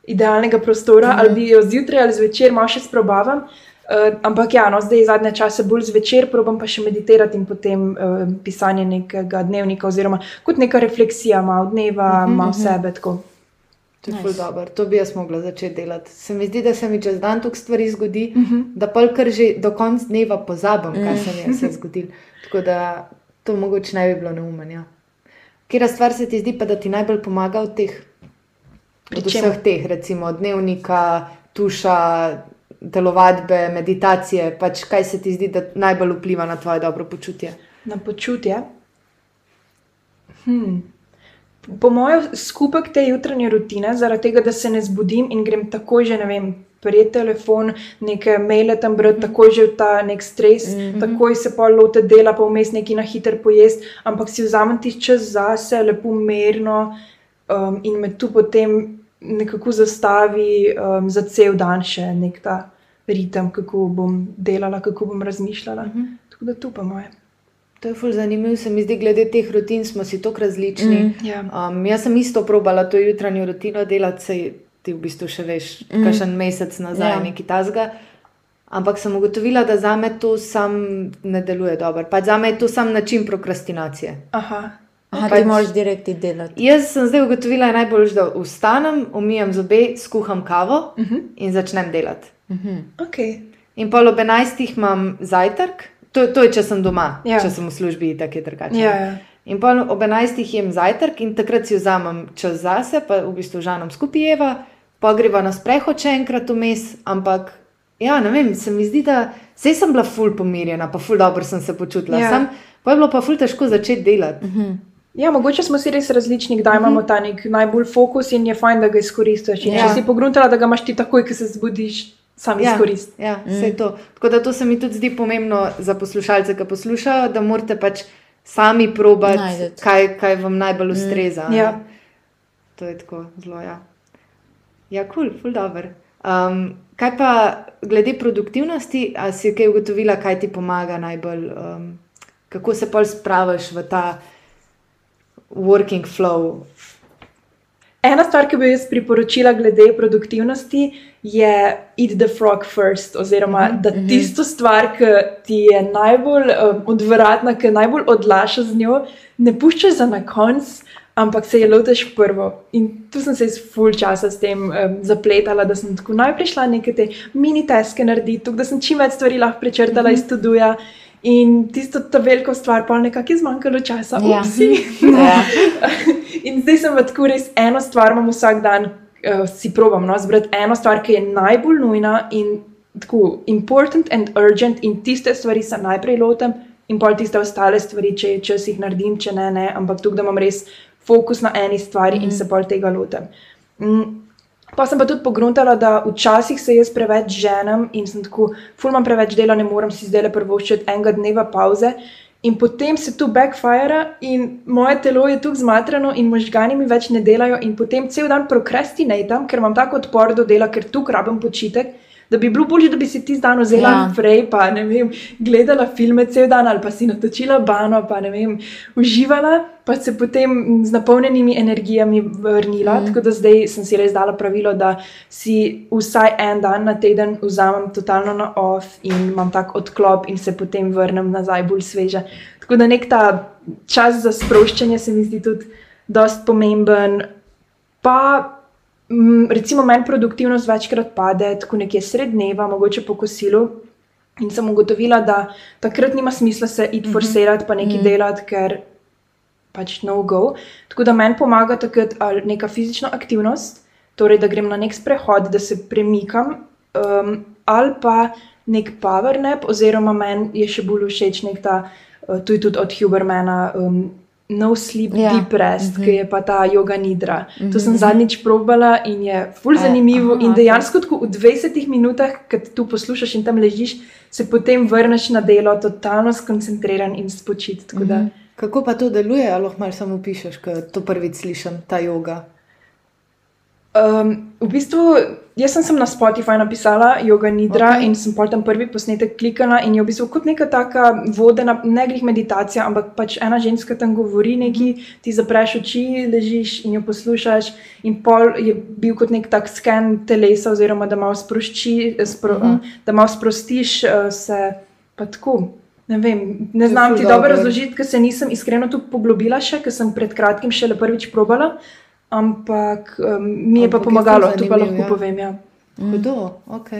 Idealnega prostora, mm -hmm. ali bi jo zjutraj ali zvečer malo še sprobavam. Uh, ampak ja, no, zdaj zadnje čase bolj zvečer, probam pa še meditirati in potem uh, pisanje nekega dnevnika, oziroma kot neka refleksija, malo dneva, mm -hmm. malo sebe. Tako. To je Nice. dobro. To bi jaz mogla začeti delati. Se mi zdi, da se mi čez dan toliko stvari zgodi, uh -huh. da pa kar že do konca dneva pozabim, kaj se mi je vse zgodilo. Tako da to mogoče ne bi bilo neumen. Ja. Kera stvar se ti zdi pa, da ti najbolj pomaga od teh? Pri Od vseh teh, recimo dnevnika, tuša, telovadbe, meditacije, pač kaj se ti zdi, da najbolj vpliva na tvoje dobro počutje? Na počutje. Hmm. Po mojem, skupek te jutranje rutine, zaradi tega, da se ne zbudim in grem takoj že, ne vem, prijeti telefon, neke maile tam brati, takoj že v ta nek stres, mm -hmm. takoj se pa lote dela, pa vmes neki na hiter pojest, ampak si vzamem ti čas zase, lepo mirno um, in me tu potem nekako zastavi um, za cel dan še nek ta ritem, kako bom delala, kako bom razmišljala. Mm -hmm. Tako da tu pa moje. To je ful zanimivo, se mi zdi, glede teh rutin smo si tako različni. Mm. Ja. Um, jaz sem isto probala to jutranjo rutino delati, sej ti v bistvu še veš, mm. kakšen mesec nazaj, Ja. ja. nekaj tasga. Ampak sem ugotovila, da za me to sam ne deluje dobro. Pa za me je to sam način prokrastinacije. Aha. Aha, Pač- ti moraš direkt delati. Jaz sem zdaj ugotovila, da je najbolj, da vstanem, umijem zobe, skuham kavo uh -huh. in začnem delati. Okay. In pol ob 11. imam zajtrk, to, to je, če sem doma, Ja. če sem v službi, tako je drugače. Ja, ja. In pol ob 11. jem zajtrk in takrat si vzamem čas zase, pa v bistvu žanom skupaj jeva, pa greva na sprehod še enkrat vmes, ampak ja, ne vem, se mi zdi, da sej sem bila ful pomirjena, pa ful dobro sem se počutila. Ja. Sam, pa je bilo pa ful težko začeti delati. Ja, mogoče smo si res različni, kdaj imamo ta nek najbolj fokus in je fajn, da ga izkoristiš. Ja. Če si pogruntala, da ga imaš ti takoj, ko se zbudiš, sam Ja, izkoristi. ja mm. to. Tako da to se mi tudi zdi pomembno za poslušalce, ki poslušajo, da morate pač sami probati, Najdeti. kaj, kaj vam najbolj ustreza. a ne. Ja. To je tako zelo. Ja, ja kul, cool, ful dobr. Um, kaj pa glede produktivnosti, a si kaj ugotovila, kaj ti pomaga najbolj, um, kako se pol spraviš v ta working flow? Ena stvar, ki bi jaz priporočila glede produktivnosti, je eat the frog first, oziroma Mhm, da tisto stvar, ki ti je najbolj um, odvratna, ki najbolj odlaša z njo, ne puščaš za na konc, ampak se je lotiš prvo. In tu sem se iz full časa s tem um, zapletala, da sem tako najprej šla neke te mini teske narediti, tako da sem čim več stvari lahko prečrtala iz studia. In tisto ta veliko stvar, pa nekako je zmanjkalo časa. Ja. Upsi. Ja. In zdaj sem tako res eno stvar, imam vsak dan, uh, si probam no, zbrati eno stvar, ki je najbolj nujna in tako important and urgent, in tiste stvari se najprej lotim, in pol tiste ostale stvari, če, če si jih naredim, če ne, ne, ampak tukaj, imam res fokus na eni stvari in se pol tega lotim. Mm. Pa sem pa tudi pogruntala, da včasih se jaz preveč ženem in sem tako, ful imam preveč dela, ne morem si zdaj le prvoščiti enega dneva pauze. In potem se tu backfire, in moje telo je tu zmatrano, in možgani mi več ne delajo, in potem cel dan prokrastinatam, ker imam tako odpor do dela, ker tu rabim počitek. Da bi bilo bolje, da bi si ti dan vzela Ja. prej, pa ne vem, gledala filme cel dan ali pa si natočila bano, pa ne vem, uživala, pa se potem z napolnjenimi energijami vrnila. Mm. Tako da zdaj sem si res dala pravilo, da si vsaj en dan na teden vzamem totalno na off in imam tak odklop in se potem vrnem nazaj bolj sveža. Tako da nek ta čas za sproščanje se mi zdi tudi dost pomemben. Pa recimo, meni produktivnost večkrat pade, tako nekje sred dneva, mogoče po kosilu. In sem ugotovila, da takrat nima smisla se iti forsirati, pa nekaj delati, ker pač no go. Tako da meni pomaga takrat neka fizična aktivnost, torej da grem na nek sprehod, da se premikam, um, ali pa nek power nap, oziroma meni je še bolj všeč nek ta, uh, tu je tudi od Hubermana. Um, No sleep, Ja. deep rest, mm -hmm. ki je pa ta yoga nidra. Mm -hmm. To Mhm. sem zadnjič probala in je ful E, zanimivo. aha, in dejansko tako v 20 minutah, ki te tu poslušaš in tam ležiš, se potem vrneš na delo, totalno skoncentriran in spočit. Tako da, Kako pa to deluje, ali lahko malo samo pišeš, ko to prvič slišim, ta yoga? Um, v bistvu, jaz sem, sem na Spotify napisala Yoga Nidra Ok. okay. in sem pol tam prvi posnetek klikala in je v bistvu kot neka taka vodena, ne glih meditacija, ampak pač ena ženska tam govori neki, ti zapreš oči, ležiš in jo poslušaš in pol je bil kot nek tak sken telesa oziroma da malo sprošči, spro, uh -huh. da malo sprostiš uh, se, pa tako. Ne, vem, ne znam ti dobro razložiti, ker se nisem iskreno tu poglobila še, ker sem pred kratkim šele prvič probala. Ampak um, mi je pa Ampak je pomagalo, to pa lahko ja. povem. Ja. Hudo, ok.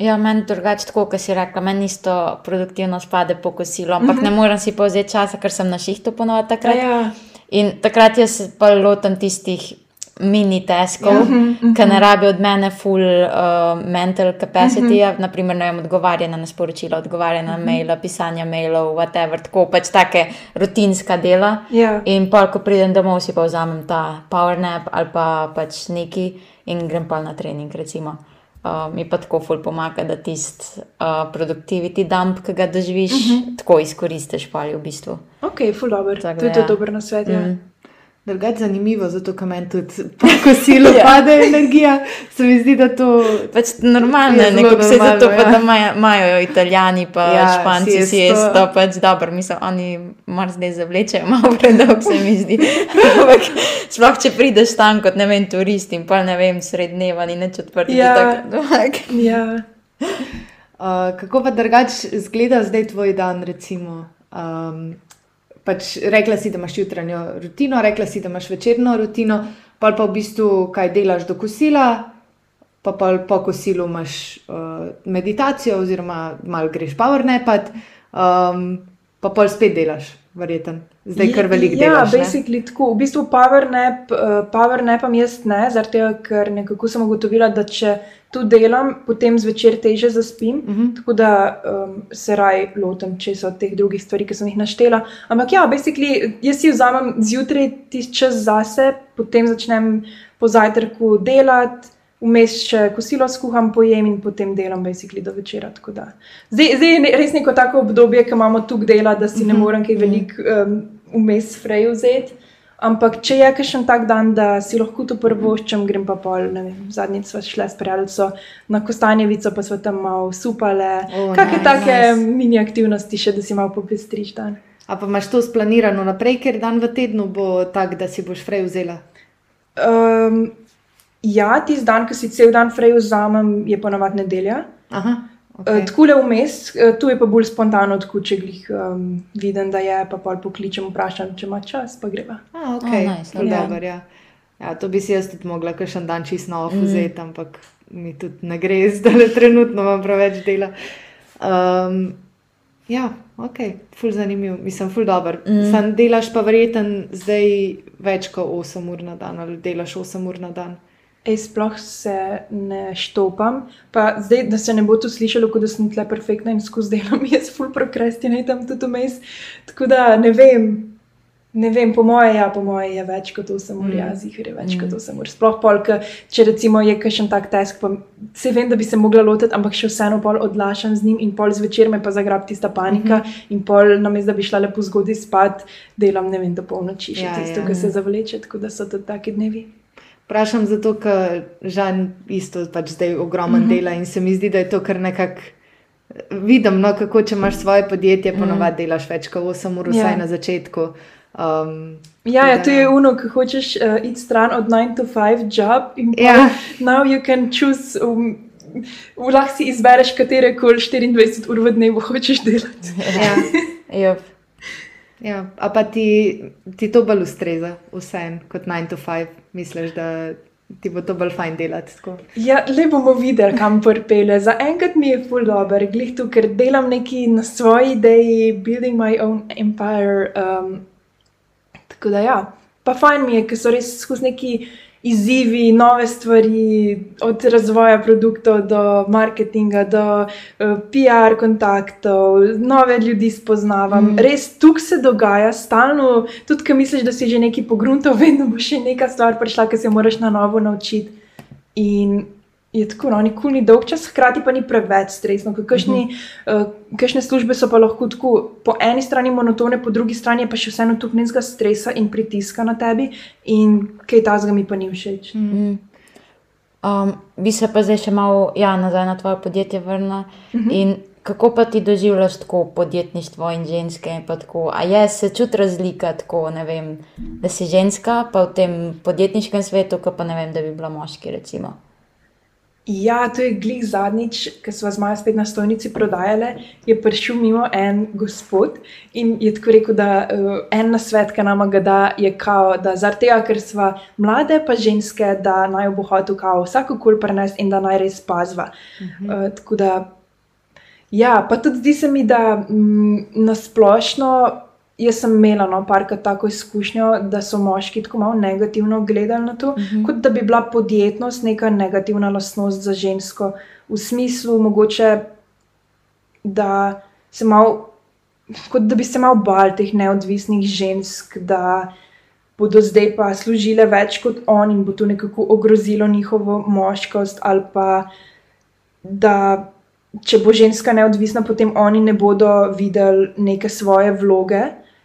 Ja, meni drugače tako, kot si rekla, meni isto produktivnost pade po kosilu, ampak mm -hmm. ne morem si pa vzeti časa, ker sem na šihtu ponovadi takrat. Ja, In takrat jaz se pa lotim tistih mini teskov, Mhm, mm -hmm. ki ne rabijo od mene full uh, mental capacity, mm -hmm. naprimer ne vem, odgovarjanje na sporočila, odgovarjanje na mm -hmm. maila, pisanje mailov, whatever, tako pač take rutinska dela. Ja. In pa, ko pridem domov, si pa vzamem ta power nap ali pa pač neki in grem pa na trening. Recimo. Uh, mi pa tako ful pomaga, da tisti uh, productivity dump, ki ga doživiš, uh -huh. tako izkoristiš pa ali v bistvu. ok, full dobro. Tako To je da to ja. dober nasvet. Ja. Drugače zanimivo, zato ker meni tudi po kosilu Ja. pade energija. Se mi zdi, da to Pač normalno Je je, zelo nekako se normalno, zato, pa, ja. da imajo- italijani, pa Ja, ja, španci siesto. siesto, pač dobro, mislim, oni mar zdaj zavlečejo malo predolg, se mi zdi. Ampak sploh, če prideš tam kot, ne vem, turist in pa ne vem, sred dneva ni nič odprti. Ja. tako, Ja. Uh, kako pa drugače izgleda zdaj tvoj dan? Recimo, um, pač rekla si, da imaš jutranjo rutino, rekla si, da imaš večerno rutino, pa pa v bistvu kaj delaš do kosila, pa pa po kosilu imaš uh, meditacijo, oziroma malo greš power napat, um, pa pol spet delaš. Verjeten. Zdaj kar veliko Ja, delaš. ne? basically tako. V bistvu powernap, uh, powernapam jaz ne, zaradi tega, ker nekako sem ugotovila, da če tu delam, potem zvečer teže zaspim. Mhm. Tako da um, se raj lotim česa od teh drugih stvari, ki sem jih naštela. Ampak ja, basically, jaz si vzamem zjutraj tisti čas zase, potem začnem po zajtrku delati. Vmes še kosilo skuham, pojem in potem delam basically do večera. Zdaj, zdaj je ne- res neko tako obdobje, ki imamo tu dela, da si ne Mhm. morem kaj veliko um, vmes freju vzeti. Ampak če je kakšen tak dan, da si lahko to prvoščem, grem pa pol, ne vem, zadnjič smo šli s prijateljico na Kostanjevico, pa smo tam malo supale. O, Kakšne nice, take nice. mini aktivnosti še, da si malo popestriš dan. A pa imaš to splanirano naprej, ker dan v tednu bo tak, da si boš frej vzela. Um, ja, tisti dan, ki si cel dan frej vzamem, je ponavadi nedelja. Aha, Okay. okay. Tako le vmes, eh, tu je pa bolj spontano, tako če glih um, vidim, da je, pa pol pokličem, vprašam, če ima čas, pa greva. A, ok, O, nice, ja. dober, ja. ja. To bi si jaz tudi mogla, kakšen dan čist na off vzeti, ampak mi tudi ne gre, zdaj trenutno imam preveč dela. Um, ja, ok, ful zanimiv, mislim, ful dober. Mm. Sam delaš pa verjeten zdaj več kot 8 ur na dan ali delaš 8 ur na dan. Ej, sploh se ne štopam. Pa zdaj, da se ne bo to slišalo, kot da sem tle perfektna in skozi delam, jaz full prokrastinatam tudi vmes. Tako da ne vem. Ne vem, po moje, ja, po moje je več kot 8 ur, Mm. ja, zihar je več mm. kot 8 ur. Sploh pol, ke, če recimo je kakšen tak task, pa se vem, da bi se mogla lotiti, ampak še vseeno pol odlašam z njim in pol zvečer me pa zagrab tista panika mm -hmm. in pol namesto, da bi šla lepo zgodaj spat, delam, ne vem, do polnoči še Ja, ja, tisto, ja. ja. ki se zavleče, tako da so tudi taki dnevi. Vprašam zato, ker Žan isto pač zdaj ogromno mm -hmm. dela in se mi zdi, da je to kar nekako. Vidim, no, kako če imaš svoje podjetje, ponovadi delaš več kot 8 ur, vsaj Ja. na začetku. Um, Ja, ja, to je uno, ki hočeš uh, iti stran od 9 to 5 job in Ja. ja. now you can choose. Um, Lahko si izbereš, katere koli 24 ur v dnevu hočeš delati. ja, Jop. Ja. A pa ti, ti to bolj ustreza, vsem kot 9 to 5, misliš, da ti bo to bolj fajn delati. Tako. Ja, le bomo videli, kam prpele. Za enkrat mi je full dobro, glih tu, ker delam neki na svoji ideji, building my own empire. Um, tako da ja, pa fajn mi je, ker so res skozi neki izzivi, nove stvari, od razvoja produktov do marketinga, do uh, PR kontaktov, nove ljudi spoznavam. Mm. Res tukaj se dogaja, stalno, tudi ko misliš, da si že nekaj pogruntal, vedno bo še neka stvar prišla, ki se jo moraš na novo naučiti. In je tako, no, nikoli ni dolg čas, hkrati pa ni preveč stresno. Kakšni, uh, kakšne službe so pa lahko tako po eni strani monotone, po drugi strani pa še vseeno tukaj nekaj stresa in pritiska na tebi, in kaj tazga mi pa ni všeč. Mm. Um, bi se pa zdaj še malo ja, nazaj na tvoje podjetje vrnila. Uh -huh. In kako pa ti doživljaš tako podjetništvo in ženske? In pa tako, a je se čuti razlika, tako, vem, da si ženska, pa v tem podjetniškem svetu, pa ne vem, da bi bila moški. Recimo. Ja, to je glih zadnjič, ko smo z Majo spet na stojnici prodajali, je prišel mimo en gospod in je tako rekel, da uh, en nasvet, ki nam ga da, je kao, da zaradi tega, ker smo mlade pa ženske, da naj bo hotel kao vsako kul prenesti in da naj res pazva. Uh -huh. uh, tako da, ja, pa tudi zdi se mi, da mm, nasplošno. Jaz sem imela no, parkrat tako izkušnjo, da so moški tako malo negativno gledali na to, uh -huh. kot da bi bila podjetnost neka negativna lastnost za žensko, v smislu, mogoče, da se malo, kot da bi se malo bal teh neodvisnih žensk, da bodo zdaj pa služile več kot on in bo to nekako ogrozilo njihovo moškost, ali pa da če bo ženska neodvisna, potem oni ne bodo videli neke svoje vloge.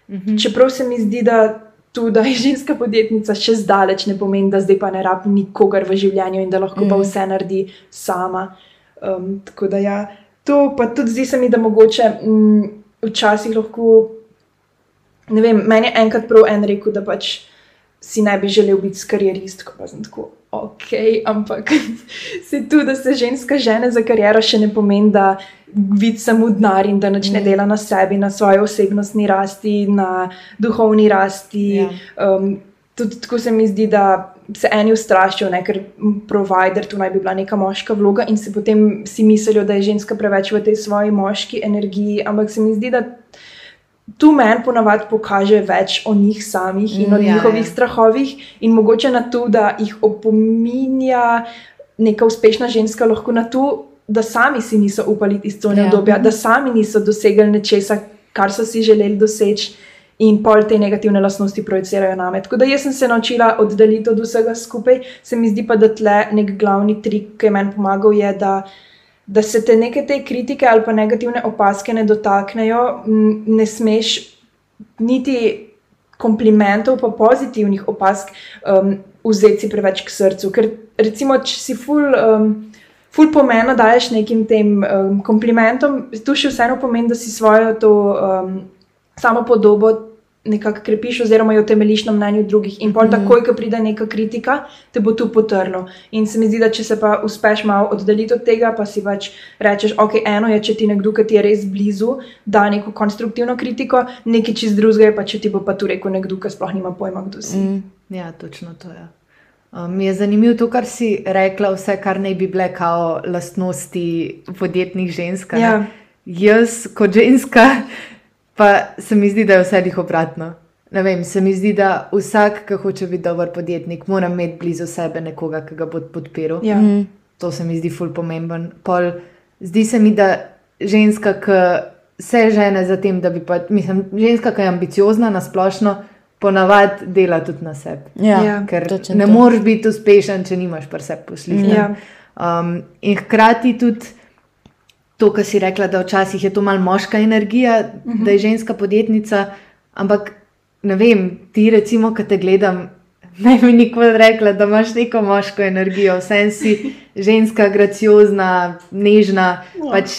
Mm -hmm. Čeprav se mi zdi, da tu, da je ženska podjetnica, še zdaleč ne pomeni, da zdaj pa ne rabi nikogar v življenju in da lahko mm pa vse naredi sama. Um, tako da ja, to pa tudi zdi se mi, da mogoče m, včasih lahko. Ne vem, meni je enkrat prav en rekel, da pač si ne bi želel biti karierist, pa sem tako. Ok, ampak se tu, da se ženska žene za kariero, še ne pomeni, da vidi samo denar in da nič ne dela na sebi, na svoji osebnostni rasti, na duhovni rasti. Ja. Um, tudi tako se mi zdi, da se eni ustrašijo, ne, ker provider tu naj bi bila neka moška vloga in se potem si mislijo, da je ženska preveč v tej svoji moški energiji. Ampak se mi zdi, da tu meni ponavadi pokaže več o njih samih in o Mm, ja, njihovih ja. strahovih, in mogoče na to, da jih opominja neka uspešna ženska, lahko na to, da sami si niso upali iz cone Ja. obdobja, da sami niso dosegli nečesa, kar so si želeli doseči. In pol te negativne lastnosti projicirajo name. Tako da jaz sem se naučila oddaljiti od vsega skupaj, se mi zdi pa, da tle nek glavni trik, ki je meni pomagal, je, da, da se te neke te kritike ali pa negativne opaske ne dotaknejo, ne smeš niti komplimentov, pa pozitivnih opask um, vzeti preveč k srcu. Ker recimo, če si ful. Um, Ful pomena daješ nekim tem um, komplimentom, tu še vseeno pomeni, da si svojo to um, samo podobo nekako krepiš, oziroma jo temeljiš na mnenju drugih. In pol, Mhm. takoj, ko pride neka kritika, te bo tu potrlo. In se mi zdi, da če se pa uspeš malo oddaljiti od tega, pa si pač rečeš, ok, eno je, če ti nekdo, ki ti je res blizu, da neko konstruktivno kritiko, nekaj čist drugega je pa, če ti bo pa tu rekel nekdo, ki sploh nima pojma, kdo si. Mm. Ja, točno to je. Um, je zanimivo to, kar si rekla, vse, kar naj bi bile kao lastnosti podjetnih žensk. a ne. Ja. Jaz, kot ženska, pa se mi zdi, da je vse jih obratno. Ne vem, se mi zdi, da vsak, ki hoče biti dober podjetnik, mora imeti blizu sebe nekoga, ki ga bo podpiral. Ja. Mm. To se mi zdi ful pomemben. Pol, zdi se mi, da ženska, ki se žene za tem, da bi pa, mislim, ženska, ki je ambiciozna na splošno, ponavadi dela tudi na sebi. Ja, Ja. Ker ne moreš biti uspešen, če nimaš pri sebi poslih. Ja. Um, in hkrati tudi to, kar si rekla, da včasih je to malo moška energija, uh -huh. da je ženska podjetnica, ampak ne vem, ti recimo, ki te gledam. Naj mi nikoli rekla, da imaš neko moško energijo, vsem si ženska, graciozna, nežna. No, pač,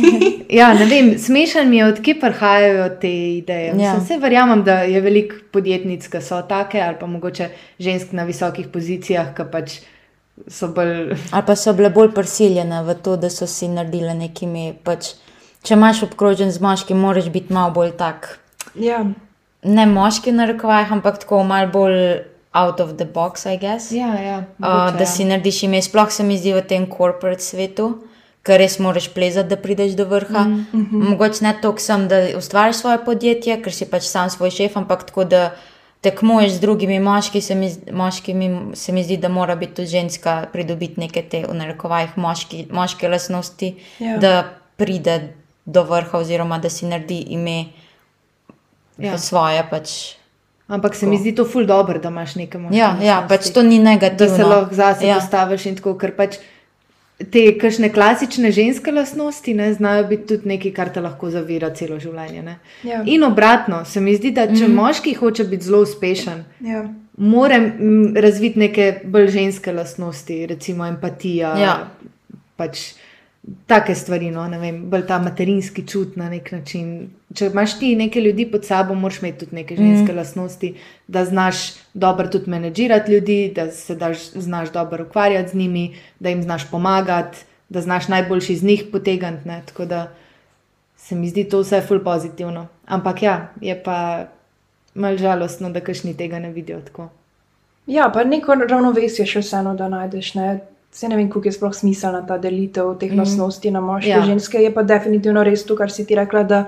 ja, ne vem, smešen mi je, odkje prihajajo te ideje. Ja. Ja. Vse verjamem, da je veliko podjetnic, ki so take, ali pa mogoče žensk na visokih pozicijah, ki pač so bolj. Ali pa so bile bolj prisiljene v to, da so si naredile nekimi. Pač, če imaš obkrožen z moškim, moraš biti malo bolj tak. Ja. Ne moški na rekovajih, ampak tako malo bolj out of the box, I guess. Ja, ja, Uh, mogoče, da ja. si narediš ime, sploh se mi zdi v tem korporat svetu, ker res moraš plezati, da prideš do vrha. Mm -hmm. Mogoče ne toliko sem, da ustvariš svoje podjetje, ker si pač sam svoj šef, ampak tako da tekmuješ z drugimi moški, se mi, moškimi, se mi zdi, da mora biti tudi ženska pridobiti neke te v narekovajih moški, moške lastnosti, Ja. da pride do vrha, oziroma da si naredi ime Ja. svoje. Pač. Ampak se mi zdi to ful dobro, da imaš nekaj moškega. Ja, ja, pač to ni da negativno. se lahko zase ja. postaviš in tako, ker pač te kakšne klasične ženske lastnosti ne, znajo biti tudi nekaj, kar te lahko zavira celo življenje. Ne. Ja. In obratno, se mi zdi, da če mm. moški hoče biti zelo uspešen, Ja. mora mm, razviti neke bolj ženske lastnosti, recimo empatija. Ja. Pač, Take stvari, no, ne vem, bolj ta materinski čut na nek način. Če imaš ti nekaj ljudi pod sabo, moraš imeti tudi neke ženske mm. lastnosti, da znaš dobro tudi menedžirati ljudi, da se daš, znaš dobro ukvarjati z njimi, da jim znaš pomagati, da znaš najboljši iz njih potegniti. ne. Tako da se mi zdi to vse ful pozitivno. Ampak ja, je pa malo žalostno, da kašni tega ne vidijo tako. Ja, pa neko ravnovesje še vseeno, da najdeš. Ne? Se ne vem, kako je sploh smiselna ta delitev teh mm. lastnosti na moške in Ja. ženske. Je pa definitivno res to, kar si ti rekla, da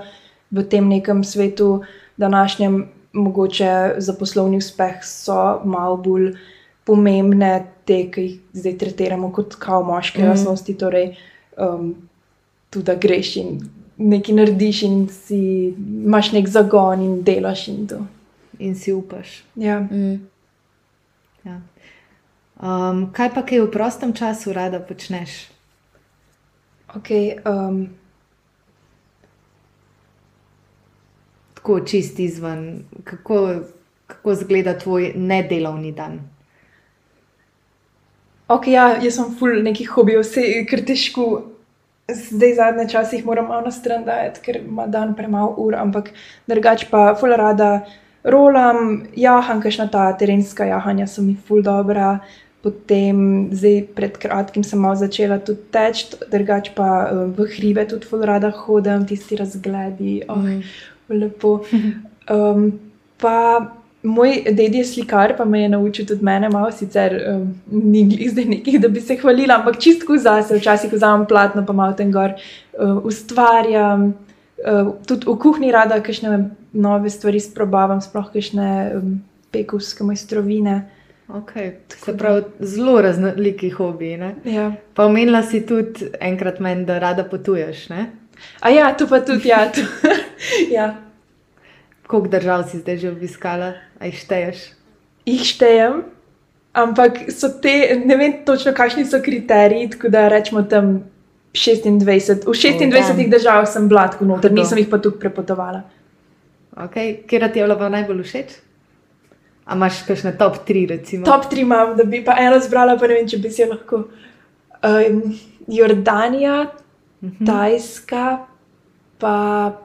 v tem nekem svetu, današnjem, mogoče za poslovni uspeh so malo bolj pomembne te, ki jih zdaj tretiramo kot kao moške mm. lastnosti. Torej, um, tudi da greš in nekaj narediš in si imaš nek zagon in delaš in to. In si upaš. Ja. Mm. Ja. Um, kaj pa, kaj v prostem času rada počneš? Okay, um, Tako čist izven, kako, kako izgleda tvoj nedelovni dan? Ok, ja, jaz sem full nekih hobijev, vse je kar težko. Zdaj, zadnje čase jih moram malo na stran dajati, ker ima dan premalo ur, ampak drugače pa full rada rolam, jaham, kakšna ta terenska jahanja so mi full dobra. Potem, zdaj pred kratkim sem malo začela tudi teči, drugače pa eh, v hribe tudi full rada hodim, tisti razgledi, oh, Mm. lepo. Um, pa moj dedi je slikar, pa me je naučil tudi mene, malo sicer um, ni glih zdaj nekaj, da bi se hvalila, ampak čistko zase, včasih vzamem platno, pa malo ten gor uh, ustvarjam. uh, tudi v kuhinji rada kakšne nove stvari sprobavam, sploh kakšne um, pekovske mojstrovine. Okay. Se pravi, zelo raznoliki hobiji. ne? Ja. Pa omenila si tudi enkrat meni, da rada potuješ. Ne? A ja, tu pa tudi, ja. Tu. ja. Koliko držav si zdaj že obiskala, a jih šteješ? Jih štejem, ampak so te, ne vem točno, kakšni so kriteriji, tako da rečemo tam 26. V 26 damn. državah sem bila tako noter, nisem jih pa tukaj prepotovala. Okay. Kjer ti je bila najbolj všeč? A imaš kakšne top 3, recimo? Top 3 imam, da bi pa eno zbrala, pa ne vem, če bi jo lahko. Um, Jordanija, Mhm. Tajska, pa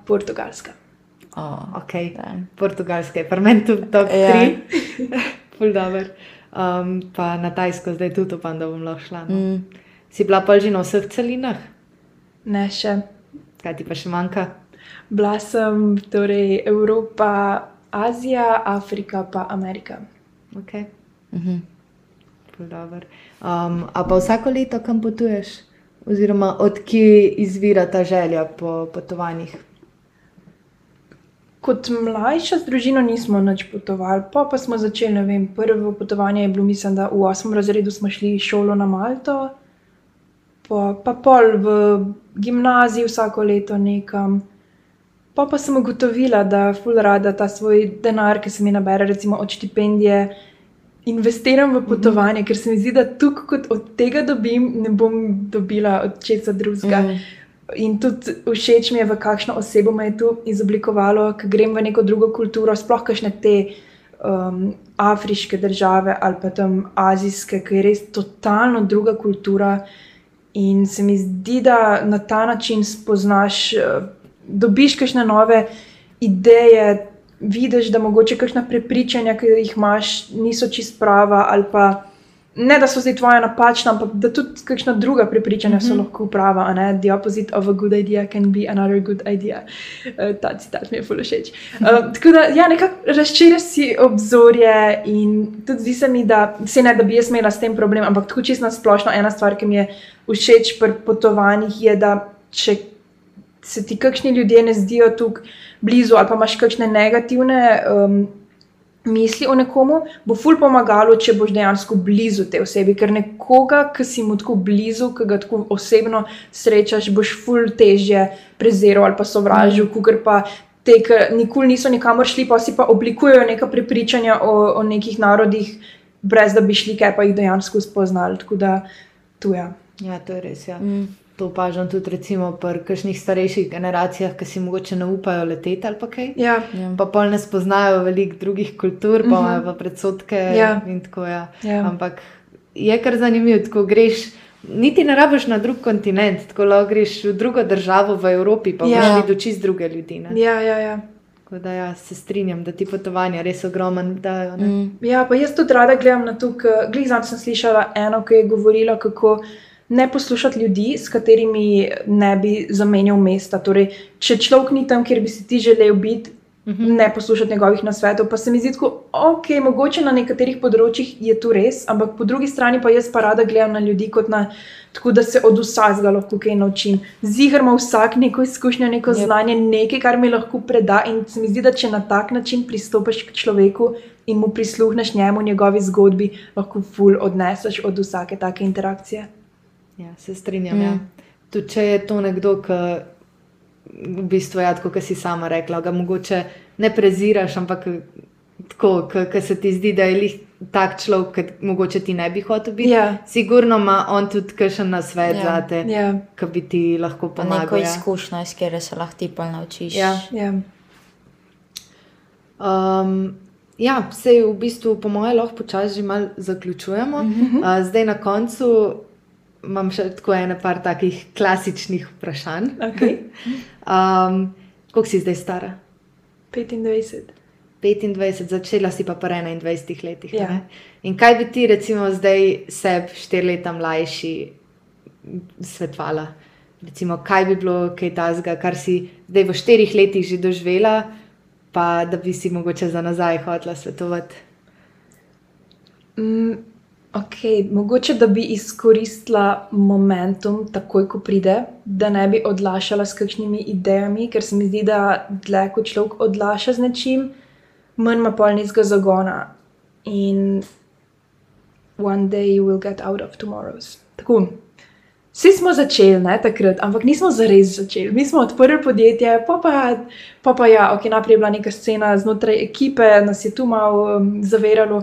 Portugalska. Oh, Okay. da. Portugalske, je pa meni tudi top Ja. 3. Ful dobr. Um, pa na Tajsko zdaj tudi upam, da bom lahko šla. No. Mm. Si bila pa že na vseh celinah? Ne še. Kaj ti pa še manjka? Bila sem torej Evropa, Azija, Afrika, pa Amerika. Okay. Ful dobr. Um, a pa vsako leto kam potuješ? Oziroma, odkje izvira ta želja po potovanjih? Kot mlajša z družino nismo več potovali, pa, pa smo začeli, vem, prvo potovanje je bilo, mislim, da v 8. razredu smo šli šolo na Malto, pa, pa pol v gimnaziji vsako leto nekam. Pa pa sem ugotovila, da ful rada ta svoj denar, ki se mi nabere, recimo od štipendije, investiram v potovanje, ker se mi zdi, da tukaj, kot od tega dobim, ne bom dobila od česa drugega. Mm. In tudi všeč mi je, v kakšno osebo me je tu izoblikovalo, ker grem v neko drugo kulturo, sploh kakšne te um, afriške države ali pa tam azijske, ki je res totalno druga kultura. In se mi zdi, da na ta način spoznaš, eh, dobiš kakšne nove ideje, vidiš, da mogoče kakšna prepričanja, ki jih imaš, niso čist prava ali pa. Ne, da so zdaj tvoja napačna, ampak da tudi kakšna druga prepričanja so lahko prava. The opposite of a good idea can be another good idea. Uh, ta citat mi je fully všeč. Uh, tako da, ja, nekako razširiš si obzorje in tudi zdi se mi, da se ne, da bi jaz imela s tem problem, ampak tako čisto splošno ena stvar, ki mi je všeč pri potovanjih, je, da če se ti kakšni ljudje ne zdijo tukaj blizu ali pa imaš kakšne negativne. Um, misli o nekomu, bo ful pomagalo, če boš dejansko blizu te osebi. Ker nekoga, ki si mu tako blizu, ki ga tako osebno srečaš, boš ful težje preziral ali pa sovražil, mm. pa te, ki nikoli niso nikamor šli, pa si pa oblikujejo neka prepričanja o, o nekih narodih, brez da bi šli, ker pa jih dejansko spoznali. Tako da tu je. Ja, to je res. Ja. Mm. To opažam tudi recimo pri kakšnih starejših generacijah, ki si mogoče ne upajo leteti ali pa kaj. Ja. Ja. Pa pol ne spoznajo veliko drugih kultur, pa Mhm. imajo pa predsotke. Ja. in tako, ja. Ja. Ampak je kar zanimivo, ko greš. Niti ne rabiš na drug kontinent, tako lahko greš v drugo državo v Evropi, pa Ja. boš videl čist druge ljudi. ne. Ja, ja, ja. Tako da ja, se strinjam, da ti potovanja res ogromen dajo. ne. Mm. Ja, pa jaz tudi rada gledam na to, zadnjič sem slišala eno, ki je govorila, kako ne poslušati ljudi, s katerimi ne bi zamenjal mesta. Torej, če človek ni tam, kjer bi si ti želel biti, Mhm. ne poslušati njegovih nasvetov. Pa se mi zdi, da ok, mogoče na nekaterih področjih je to res, ampak po drugi strani pa jaz pa rada gledam na ljudi kot na. Tako da se od vsakega lahko kaj naučim. Zigar ima vsak neko izkušnjo, neko Yep. yep. znanje, nekaj, kar mi lahko preda. In se mi zdi, da če na tak način pristopiš k človeku in mu prisluhneš njemu, njegovi zgodbi, lahko ful odneseš od vsake take interakcije. Ja, se strinjam. Mm. Mm. Ja. Tudi če je to nekdo, ki v bistvu, ja, tako, kot si sama rekla, ga mogoče ne preziraš, ampak tako, ki se ti zdi, da je lih tak človek, ki mogoče ti ne bi hotel biti. Ja. Sigurno ima on tudi kakšen nasvet Ja. ja. za te, Ja, ki bi ti lahko Pa neko pomagal. Ja. izkušnjo, iz katere se lahko ti pa naučiš. Ja. ja. Um, ja, sej v bistvu, po mojem, lahko počasi že malo zaključujemo. Uh -huh. uh, zdaj na koncu imam še tako ene par takih klasičnih vprašanj. Okay. Um, koliko si zdaj stara? 25. 25, začela si pa pri 21 letih. Ja. ne? In kaj bi ti, recimo, zdaj sebi, štiri leta mlajši, svetovala? Recimo, kaj bi bilo kaj tazga, kar si zdaj v štirih letih že doživela, pa da bi si mogoče za nazaj hotela svetovati? Mm, Okay, mogoče da bi izkoristila momentum, takoj ko pride, da ne bi odlašala s kakšnimi idejami, ker se mi zdi, da dlje ko človek odlaša z nečim, manj ima polnizga zagona. In one day you will get out of tomorrows. Tako. Vsi smo začeli, ne takrat, ampak nismo zares začeli. Mi smo odprli podjetje, pa pa, pa, pa ja, ok, naprej je bila neka scena znotraj ekipe, nas je tu malo um, zaveralo.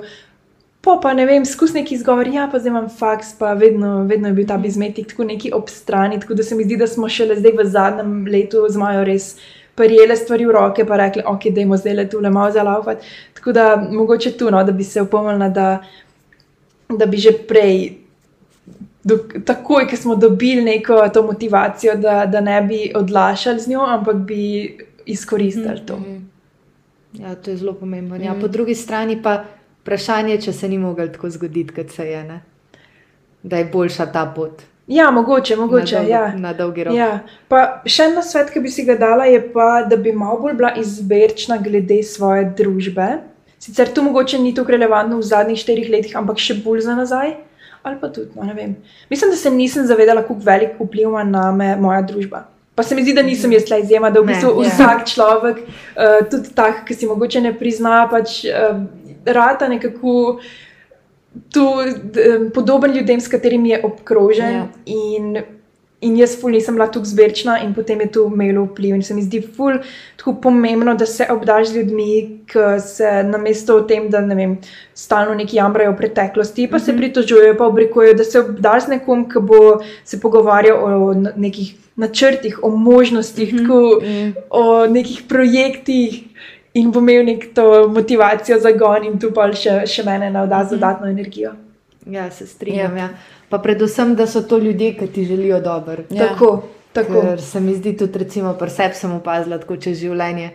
Po pa ne vem, skus neki izgovor, ja, pa zdaj imam faks, pa vedno, vedno je bil ta bizmetik tako neki ob strani. Tako da se mi zdi, da smo šele zdaj v zadnjem letu z Majo res prijele stvari v roke, pa rekli, ok, da jim zdaj le tu le malo zalaufati. Tako da mogoče tu, no, da bi se upomnila, da, da bi že prej, do, takoj, ko smo dobili neko to motivacijo, da, da ne bi odlašali z njo, ampak bi izkoristili to. Mhm. Ja, to je zelo pomembno. Ja, po drugi strani pa vprašanje, če se ni mogel tako zgoditi, kot se je, ne? da je boljša ta pot. Ja, mogoče, mogoče. na, dolgi, ja. na dolgi rok. Ja. Pa še en svet, ki bi si ga dala, je pa, da bi malo bolj bila izberčna glede svoje družbe. Sicer to mogoče ni tako relevantno v zadnjih štirih letih, ampak še bolj za nazaj. Ali pa tudi, no, ne vem. Mislim, da se nisem zavedala, kako velik vpliv ima na me moja družba. Pa se mi zdi, da nisem jaz le izjema, da v Ne, bistvu ja. vsak človek, uh, tudi tak, ki si mogoče ne prizna, pač uh, rata nekako tu, podoben ljudem, s katerimi je obkrožen. Ja. In, in jaz ful nisem bila tako zberčna, in potem je to imelo vpliv. In se mi zdi ful tako pomembno, da se obdaš z ljudmi, ki se namesto o tem, da ne vem, stalno neki jamrajo o preteklosti, pa se pritožujejo, pa obrikujejo, da se obdaš z nekom, ki bo se pogovarjal o nekih načrtih, o možnostih, tako, o nekih projektih. In bo imel neko motivacijo, zagon, in tu pa še, še mene navda z dodatno energijo. Ja, se strinjam. Ja. Pa predvsem, da so to ljudje, ki ti želijo dobro. Ja. Tako, tako. Ker se mi zdi tudi, recimo, pri sebi sem opazila tako čez življenje.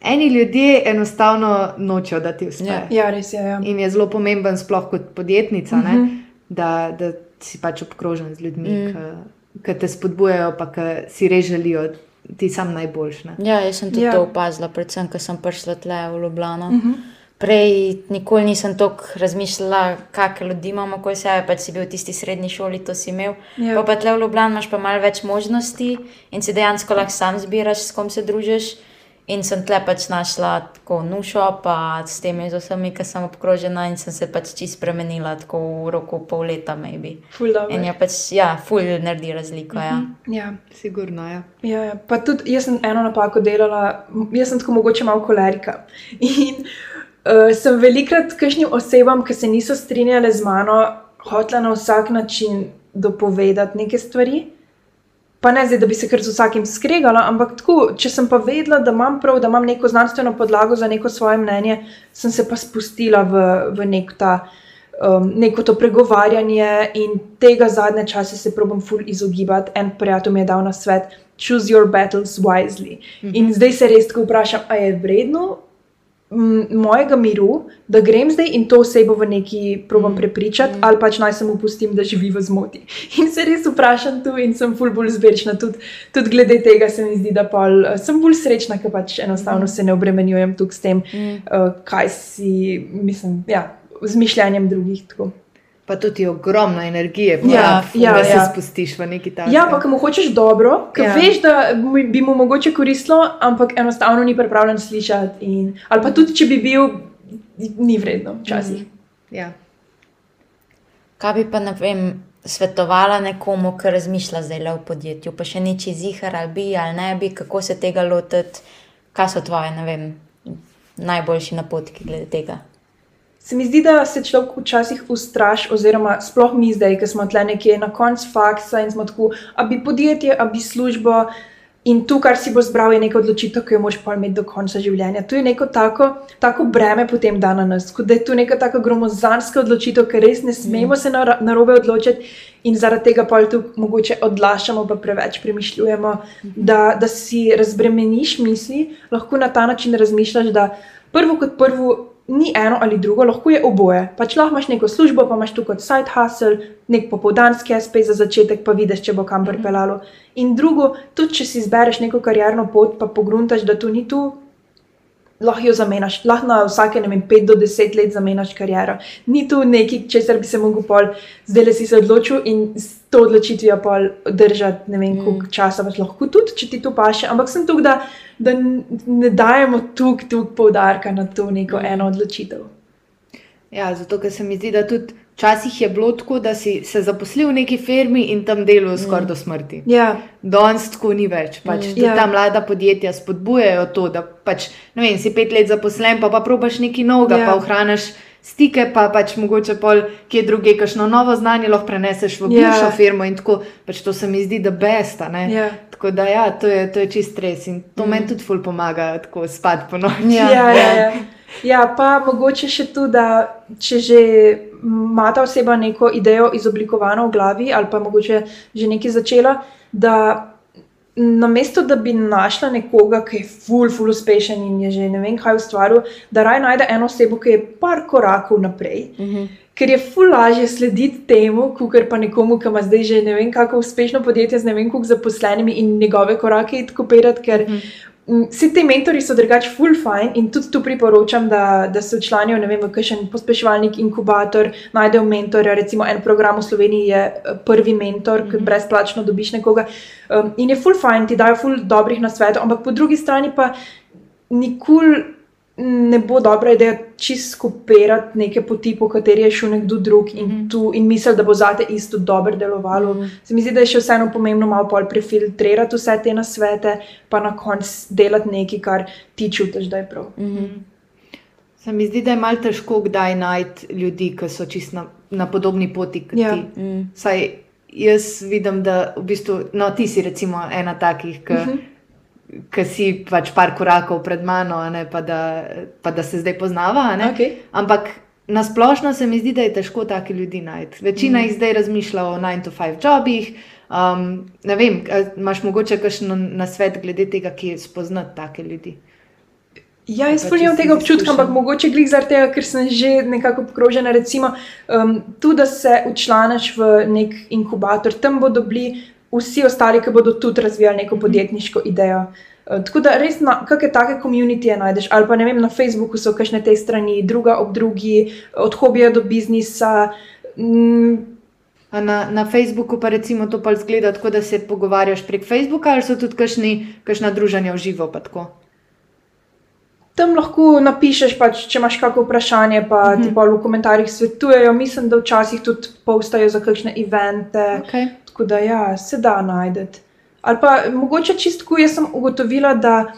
Eni ljudje enostavno nočejo, da ti uspe. Ja. Ja, res je. Ja. In je zelo pomemben, sploh kot podjetnica, uh Mhm. -huh. da, da si pač obkrožen z ljudmi, mm. ki te spodbujajo, pa ki si res želijo, ti sam najboljši. ne. Ja, jaz sem tudi Ja. to opazila, predvsem, ker sem prišla tle v Ljubljano. Uh Mhm. -huh. Prej nikoli nisem toliko razmišljala, kakšne ljudi imamo okoli sebe, pač si bil v tisti srednji šoli, to si imel. Ja. Ja. Pa, pa tle v Ljubljani imaš pa malo več možnosti in si dejansko lahko sam zbiraš, s kom se družiš. In sem tle pač našla tako nušo, pa s temi z vsemi, ki sem obkrožena in sem se pač čisto spremenila, tako v roku pol leta, maybe. Ful dobro. In je pač, ja, ful naredi razliko, ja. Ja. Sigurno, ja. Ja, ja. Pa tudi jaz sem eno napako delala, jaz sem tako mogoče malo kolerika. In uh, sem velikrat kakšnim osebam, ki se niso strinjale z mano, hotela na vsak način dopovedati neke stvari. Pa ne zdaj, da bi se kar z vsakim skregala, ampak tako, če sem pa vedela, da imam prav, da imam neko znanstveno podlago za neko svoje mnenje, sem se pa spustila v, v nek ta, um, neko to pregovarjanje in tega zadnje čase se probam ful izogibati. En prijatelj mi je dal na svet, choose your battles wisely. Mm -hmm. In zdaj se res tako vprašam, a je vredno mojega miru, da grem zdaj in to osebo v neki probam prepričati, mm. ali pač naj se mu pustim, da živi v zmoti. In se res vprašam tu in sem ful bolj zbirčna. Tudi, tudi glede tega se mi zdi, da pol, eh, sem bolj srečna, ker pač enostavno se ne obremenjujem tukaj s tem, mm. uh, kaj si, mislim, ja, z mišljenjem drugih. Tako. Pa tudi ogromno energije, Ja, ja, ja, da se ja. spustiš v neki tak. Ja, pa ki mu hočeš dobro, ki Ja. ja. veš, da bi mu mogoče koristilo, ampak enostavno ni pripravljen slišati. In, ali pa tudi, če bi bil, ni vredno včasih. Mm. Ja. Kaj bi pa, ne vem, svetovala nekomu, ki razmišlja zdaj le v podjetju, pa še niči zihar ali bi ali ne bi, kako se tega lotiti, kaj so tvoje, ne vem, najboljši napotki glede tega. Se mi zdi, da se človek včasih ustraši, oziroma sploh mi zdaj, ki smo tle nekje na koncu faksa in smo tako, a bi podjetje, a bi službo. In to, kar si boš zbral, je neka odločitev, ki jo moraš pa imeti do konca življenja. To je neko tako, tako breme potem da na nas, kot da je to neka tako gromozanska odločitev, ker res ne smemo se na, na robe odločiti in zaradi tega pa tu mogoče odlašamo, pa preveč premišljujemo, da, da si razbremeniš misli, lahko na ta način razmišljaš, da prvo kot prvo ni eno ali drugo, lahko je oboje. Pač lahko imaš neko službo, pa imaš tu kot side hustle, nek popoldanski SP za začetek, pa vidiš, če bo kam pripeljalo. In drugo, tudi če si izbereš neko karjerno pot, pa pogruntaš, da to ni tu, lahko jo zamenjaš, lahko na vsake ne vem, 5 do 10 let zamenjaš kariero. Ni tu nekaj, česar bi se lahko pol, zdaj le si se odločil in s to odločitvijo pol držati ne vem, koliko Mm. časa pač lahko tudi, če ti to paše. Ampak sem tukaj, da, da ne dajemo tukaj tuk poudarka na to neko Mm. eno odločitev. Ja, zato ker se mi zdi, da tudi včasih je bilo tako, da si se zaposlil v neki firmi in tam delal skoraj do smrti. Ja, Danes tako ni več. Pač, Mm. tudi Ja. ta mlada podjetja spodbujajo to, da pač, vem, si pet let zaposlen, pa pa probaš nekaj novega, Ja. pa ohraniš stike, pa pač mogoče pol kje druge, kakšno novo znanje lahko preneseš v bivšo firmo in tako. Pač to se mi zdi, da besta. ja. Tako da ja, to je, to je čist stres in to mm. meni tudi ful pomaga, tako spati po noči. Ja. Ja, ja, ja. pa mogoče še tu, da če že ima ta oseba neko idejo izoblikovano v glavi, ali pa mogoče že nekaj začela, da namesto da bi našla nekoga, ki je ful, ful uspešen in je že ne vem kaj ustvaril, da raj najde eno osebo, ki je par korakov naprej. Mhm. Ker je ful lažje slediti temu, kot pa nekomu, ki ima zdaj že ne vem kako uspešno podjetje z ne vem koliko zaposlenimi in njegove korake kopirati, ker Mhm. mm, vsi ti mentori so drugače ful fajn in tudi tu priporočam, da, da se včlanijo ne vem, v kakšen pospeševalnik, inkubator, najdejo mentorja, recimo en program v Sloveniji je eh, prvi mentor, ki brezplačno dobiš nekoga um, in je ful fajn, ti dajo ful dobrih nasvetov, ampak po drugi strani pa nikoli ne bo dobra ideja čist skopirati neke poti, po kateri je šel nekdo drug in, mm. -hmm. tu, in misli, da bo zate isto dobro delovalo. Mm. -hmm. Se mi zdi, da je še vseeno pomembno malo bolj prefiltrirati vse te nasvete, pa na koncu delati nekaj, kar ti čutiš, da je prav. Mhm. Se mi zdi, da je malo težko kdaj najti ljudi, ki so čist na, na podobni poti kot Ja. ti. Mhm. Saj jaz vidim, da v bistvu, no, ti si recimo ena takih, ki, uh Mhm. Ki si pač par korakov pred mano, ne, pa, da, pa da se zdaj poznava. Okay. Ampak na splošno se mi zdi, da je težko take ljudi najti. Večina mm. jih zdaj razmišlja o 9-to-5 jobih. Um, ne vem, imaš mogoče kakšen nasvet glede tega, ki spoznati take ljudi. Ja, jaz Pa sploh nimam čisto tega občutka, ampak mogoče glih zaradi tega, ker sem že nekako obkrožena. Recimo, um, tu, da se učlaniš v nek inkubator, tam bodo bili vsi ostali, ki bodo tudi razvijali neko podjetniško idejo. Uh, Tako da res na kakšne take komunitije najdeš, ali pa ne vem, na Facebooku so kakšne te strani, druga ob drugi, od hobija do biznisa. Mm, A na, na Facebooku pa recimo to pa zgleda tako, da se pogovarjaš prek Facebooka, ali so tudi kakšni, kakšna druženja v živo. pa tako? Tam lahko napišeš, pač, če imaš kakšno vprašanje, pa mm -hmm. ti pa v komentarjih svetujejo. Mislim, da včasih tudi postajo za kakšne evente. Okay. Tako da ja, se da najdete. Ali pa mogoče čistko, jaz sem ugotovila, da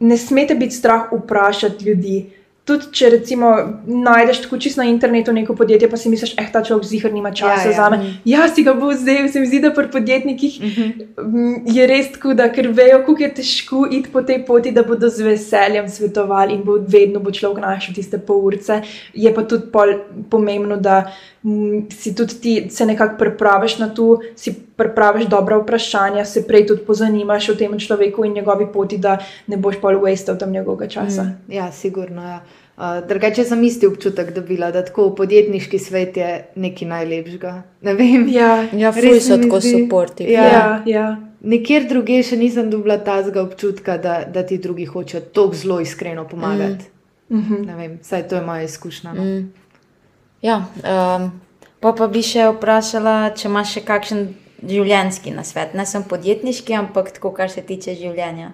ne smete biti strah vprašati ljudi. Tudi če recimo najdeš tako čisto na internetu neko podjetje, pa si misliš, eh, ta človek zihar nima časa Ja, ja. za me. Ja, si ga bo zdaj, se mi zdi, da pri podjetnikih Mhm. mm, je res tako, da ker vejo, kako je težko iti po tej poti, da bodo z veseljem svetovali in bo vedno bo človek našel tiste pol urce. Je pa tudi pol pomembno, da mm, si tudi ti se nekako pripraviš na to, si pripraviš dobra vprašanja, se prej tudi pozanimaš o tem človeku in njegovi poti, da ne boš pol wastel tam njegovega časa. Mm. Ja, sigurno. Ja. Uh, drugače sem isti občutek dobila, da tako podjetniški svet je nekaj najlepšega. Ne vem. Ja, Ja, se so tako supportive. Ja. ja, ja. Nikjer druge še nisem dobila tazga občutka, da, da ti drugi hočejo tako zelo iskreno pomagati. Mm -hmm. Ne vem, saj to je moja izkušnja. No. Mm. Ja, um, pa, pa bi še vprašala, če imaš še kakšen življenjski nasvet. Ne samo podjetniški, ampak tako, kar se tiče življenja.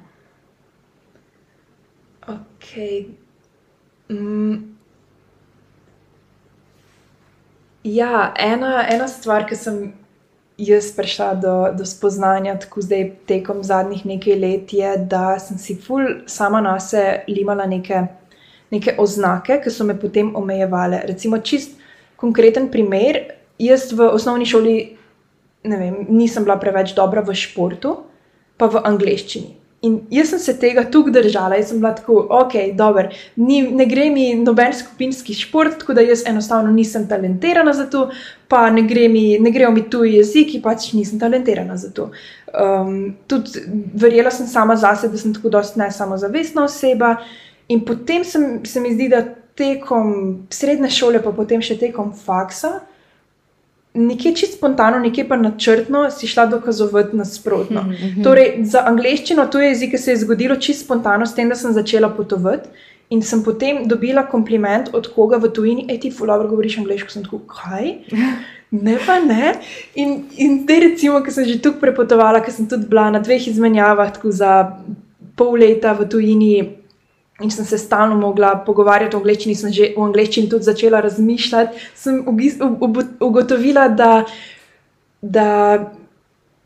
Okay. Mm. Ja, ena, ena stvar, ki sem jaz prišla do, do spoznanja, tako zdaj tekom zadnjih nekaj let, je, da sem si ful sama na sebe limala neke, neke oznake, ki so me potem omejevale. Recimo, čist konkreten primer. Jaz v osnovni šoli vem, nisem bila preveč dobra v športu, pa v angleščini. In jaz sem se tega tukaj držala, jaz sem bila tako, ok, dober, ni, ne gre mi noben skupinski šport, tako da jaz enostavno nisem talentirana za to, pa ne, gre mi, ne grejo mi tuji jeziki, pač nisem talentirana za to. Um, tudi verjela sem sama zase, da sem tako dosti ne samozavestna oseba. In potem sem, se mi zdi, da tekom srednje šole, pa potem še tekom faksa, nekje čisto spontano, nekje pa načrtno si šla dokazovati nasprotno. Mm -hmm. Torej, za angliščino to je jezik, ki se je zgodilo čisto spontano, s tem, da sem začela potovati. In sem potem dobila kompliment od koga v tujini, ej, ti fulano govoriš angliško, sem tako, kaj? Ne, pa ne. In, in zdaj, recimo, ki sem že tukaj prepotovala, ker sem tudi bila na dveh izmenjavah, tako za pol leta v tujini. In sem se stalno mogla pogovarjati o angleščini, sem že v angleščini tudi začela razmišljati. Sem ugotovila, da, da,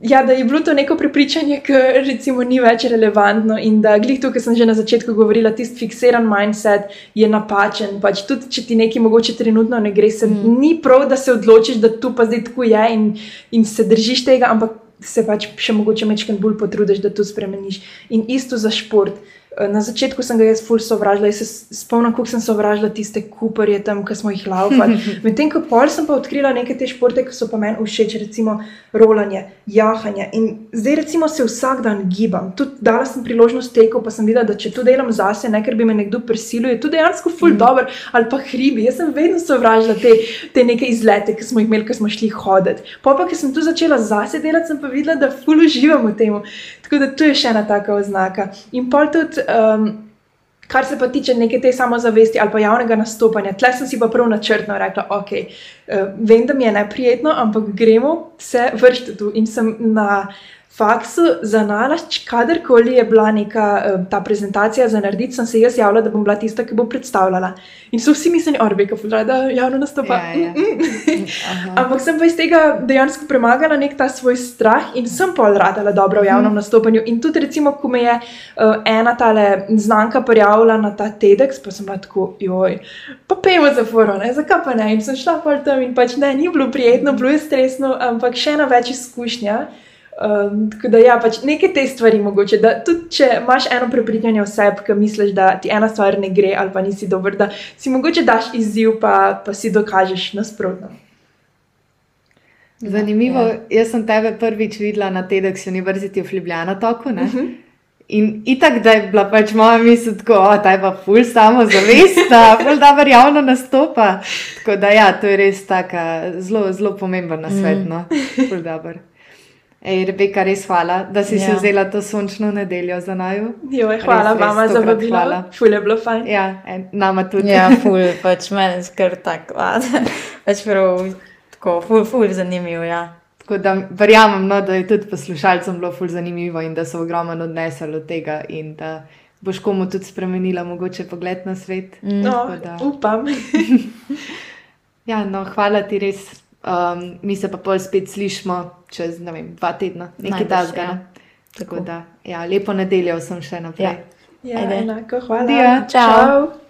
ja, da je bilo to neko prepričanje, ki recimo ni več relevantno in da glih to, kar sem že na začetku govorila, tisti fiksiran mindset je napačen. Pač tudi, če ti nekaj mogoče trenutno ne gre, se, mm. ni prav, da se odločiš, da tu pa zdaj tako je in, in se držiš tega, ampak se pač še mogoče mečkaj bolj potrudiš, da to spremeniš. In isto za šport. Na začetku sem ga jaz ful sovražila, jaz se spomnim, kako sem sovražila tiste kuparje tam, ki smo jih laufali. Medtem ko pol sem pa odkrila neke te športe, ki so pa meni všeč, recimo rolanje, jahanje. In zdaj recimo se vsak dan gibam. Tudi dala sem priložnost teku, pa sem videla, da če to delam zase, ne ker bi me nekdo prisilil, je to dejansko ful mm. dober ali pa hribi. Jaz sem vedno sovražila te, te neke izlete, ki smo jih imeli, ko smo šli hoditi. Pa pa, ker sem tu začela zase delati, sem pa videla, da ful uživam v tem. Tako da to je še ena taka oznaka. In pol tudi. Um, kar se pa tiče neke te samozavesti ali pa javnega nastopanja, tle sem si pa prav načrtno rekla, ok, uh, vem, da mi je neprijetno, ampak gremo se vršiti tu. In sem na faksu za nalašč, kadarkoli je bila neka uh, ta prezentacija za narediti, sem se jaz javila, da bom bila tista, ki bo predstavljala. In so vsi mislili, orbeka, da javno nastopa. Ja, ja. Mm -mm. ampak sem pa iz tega dejansko premagala nek ta svoj strah in sem pa radila dobro v javnem mm. nastopanju. In tudi, recimo, ko me je uh, ena tale znanka prijavila na ta TEDx, pa sem bila tako, joj, pa pejmo za foro, ne, zakaj pa ne. In sem šla pa tam in pač ne, ni bilo prijetno, bilo je stresno, ampak še ena več izkušnja. Um, tako da, ja, pač neke te stvari mogoče. Da, tudi če imaš eno prepričanje o sebi, ki misliš, da ti ena stvar ne gre ali pa nisi dober, da si mogoče daš izziv, pa, pa si dokažeš nasprotno. Zanimivo, ja. jaz sem tebe prvič videla na TEDx University of Ljubljana toku. Uh -huh. In itak, da je bila pač moja misel tako, da je pa ful samo zavestna, ful da verjavno nastopa. Tako da ja, to je res tako zelo, zelo pomemben na svet, mm. no, ful dober. Ej, Rebeka, res hvala, da si ja. se vzela to sončno nedeljo za naju. Jo, hvala vam za vabilo. Ful je bilo fajn. Ja, en, nama tudi. Ja, ful, pač meni skr tako. pač prav, tako, ful, ful, zanimivo, ja. Tako da verjamem, no, da je tudi poslušalcem bilo ful zanimivo in da so ogromno odnesli od tega in da boš komu tudi spremenila mogoče pogled na svet. Mm. No, da... upam. ja, no, hvala ti res. Um, mi se pa pol spet slišmo čez vem, dva tedna, nekaj tasga. Ja. Tako da, ja, lepo nedeljo sem še naprej. Ja, ja enako, hvala. Dio, čau. čau.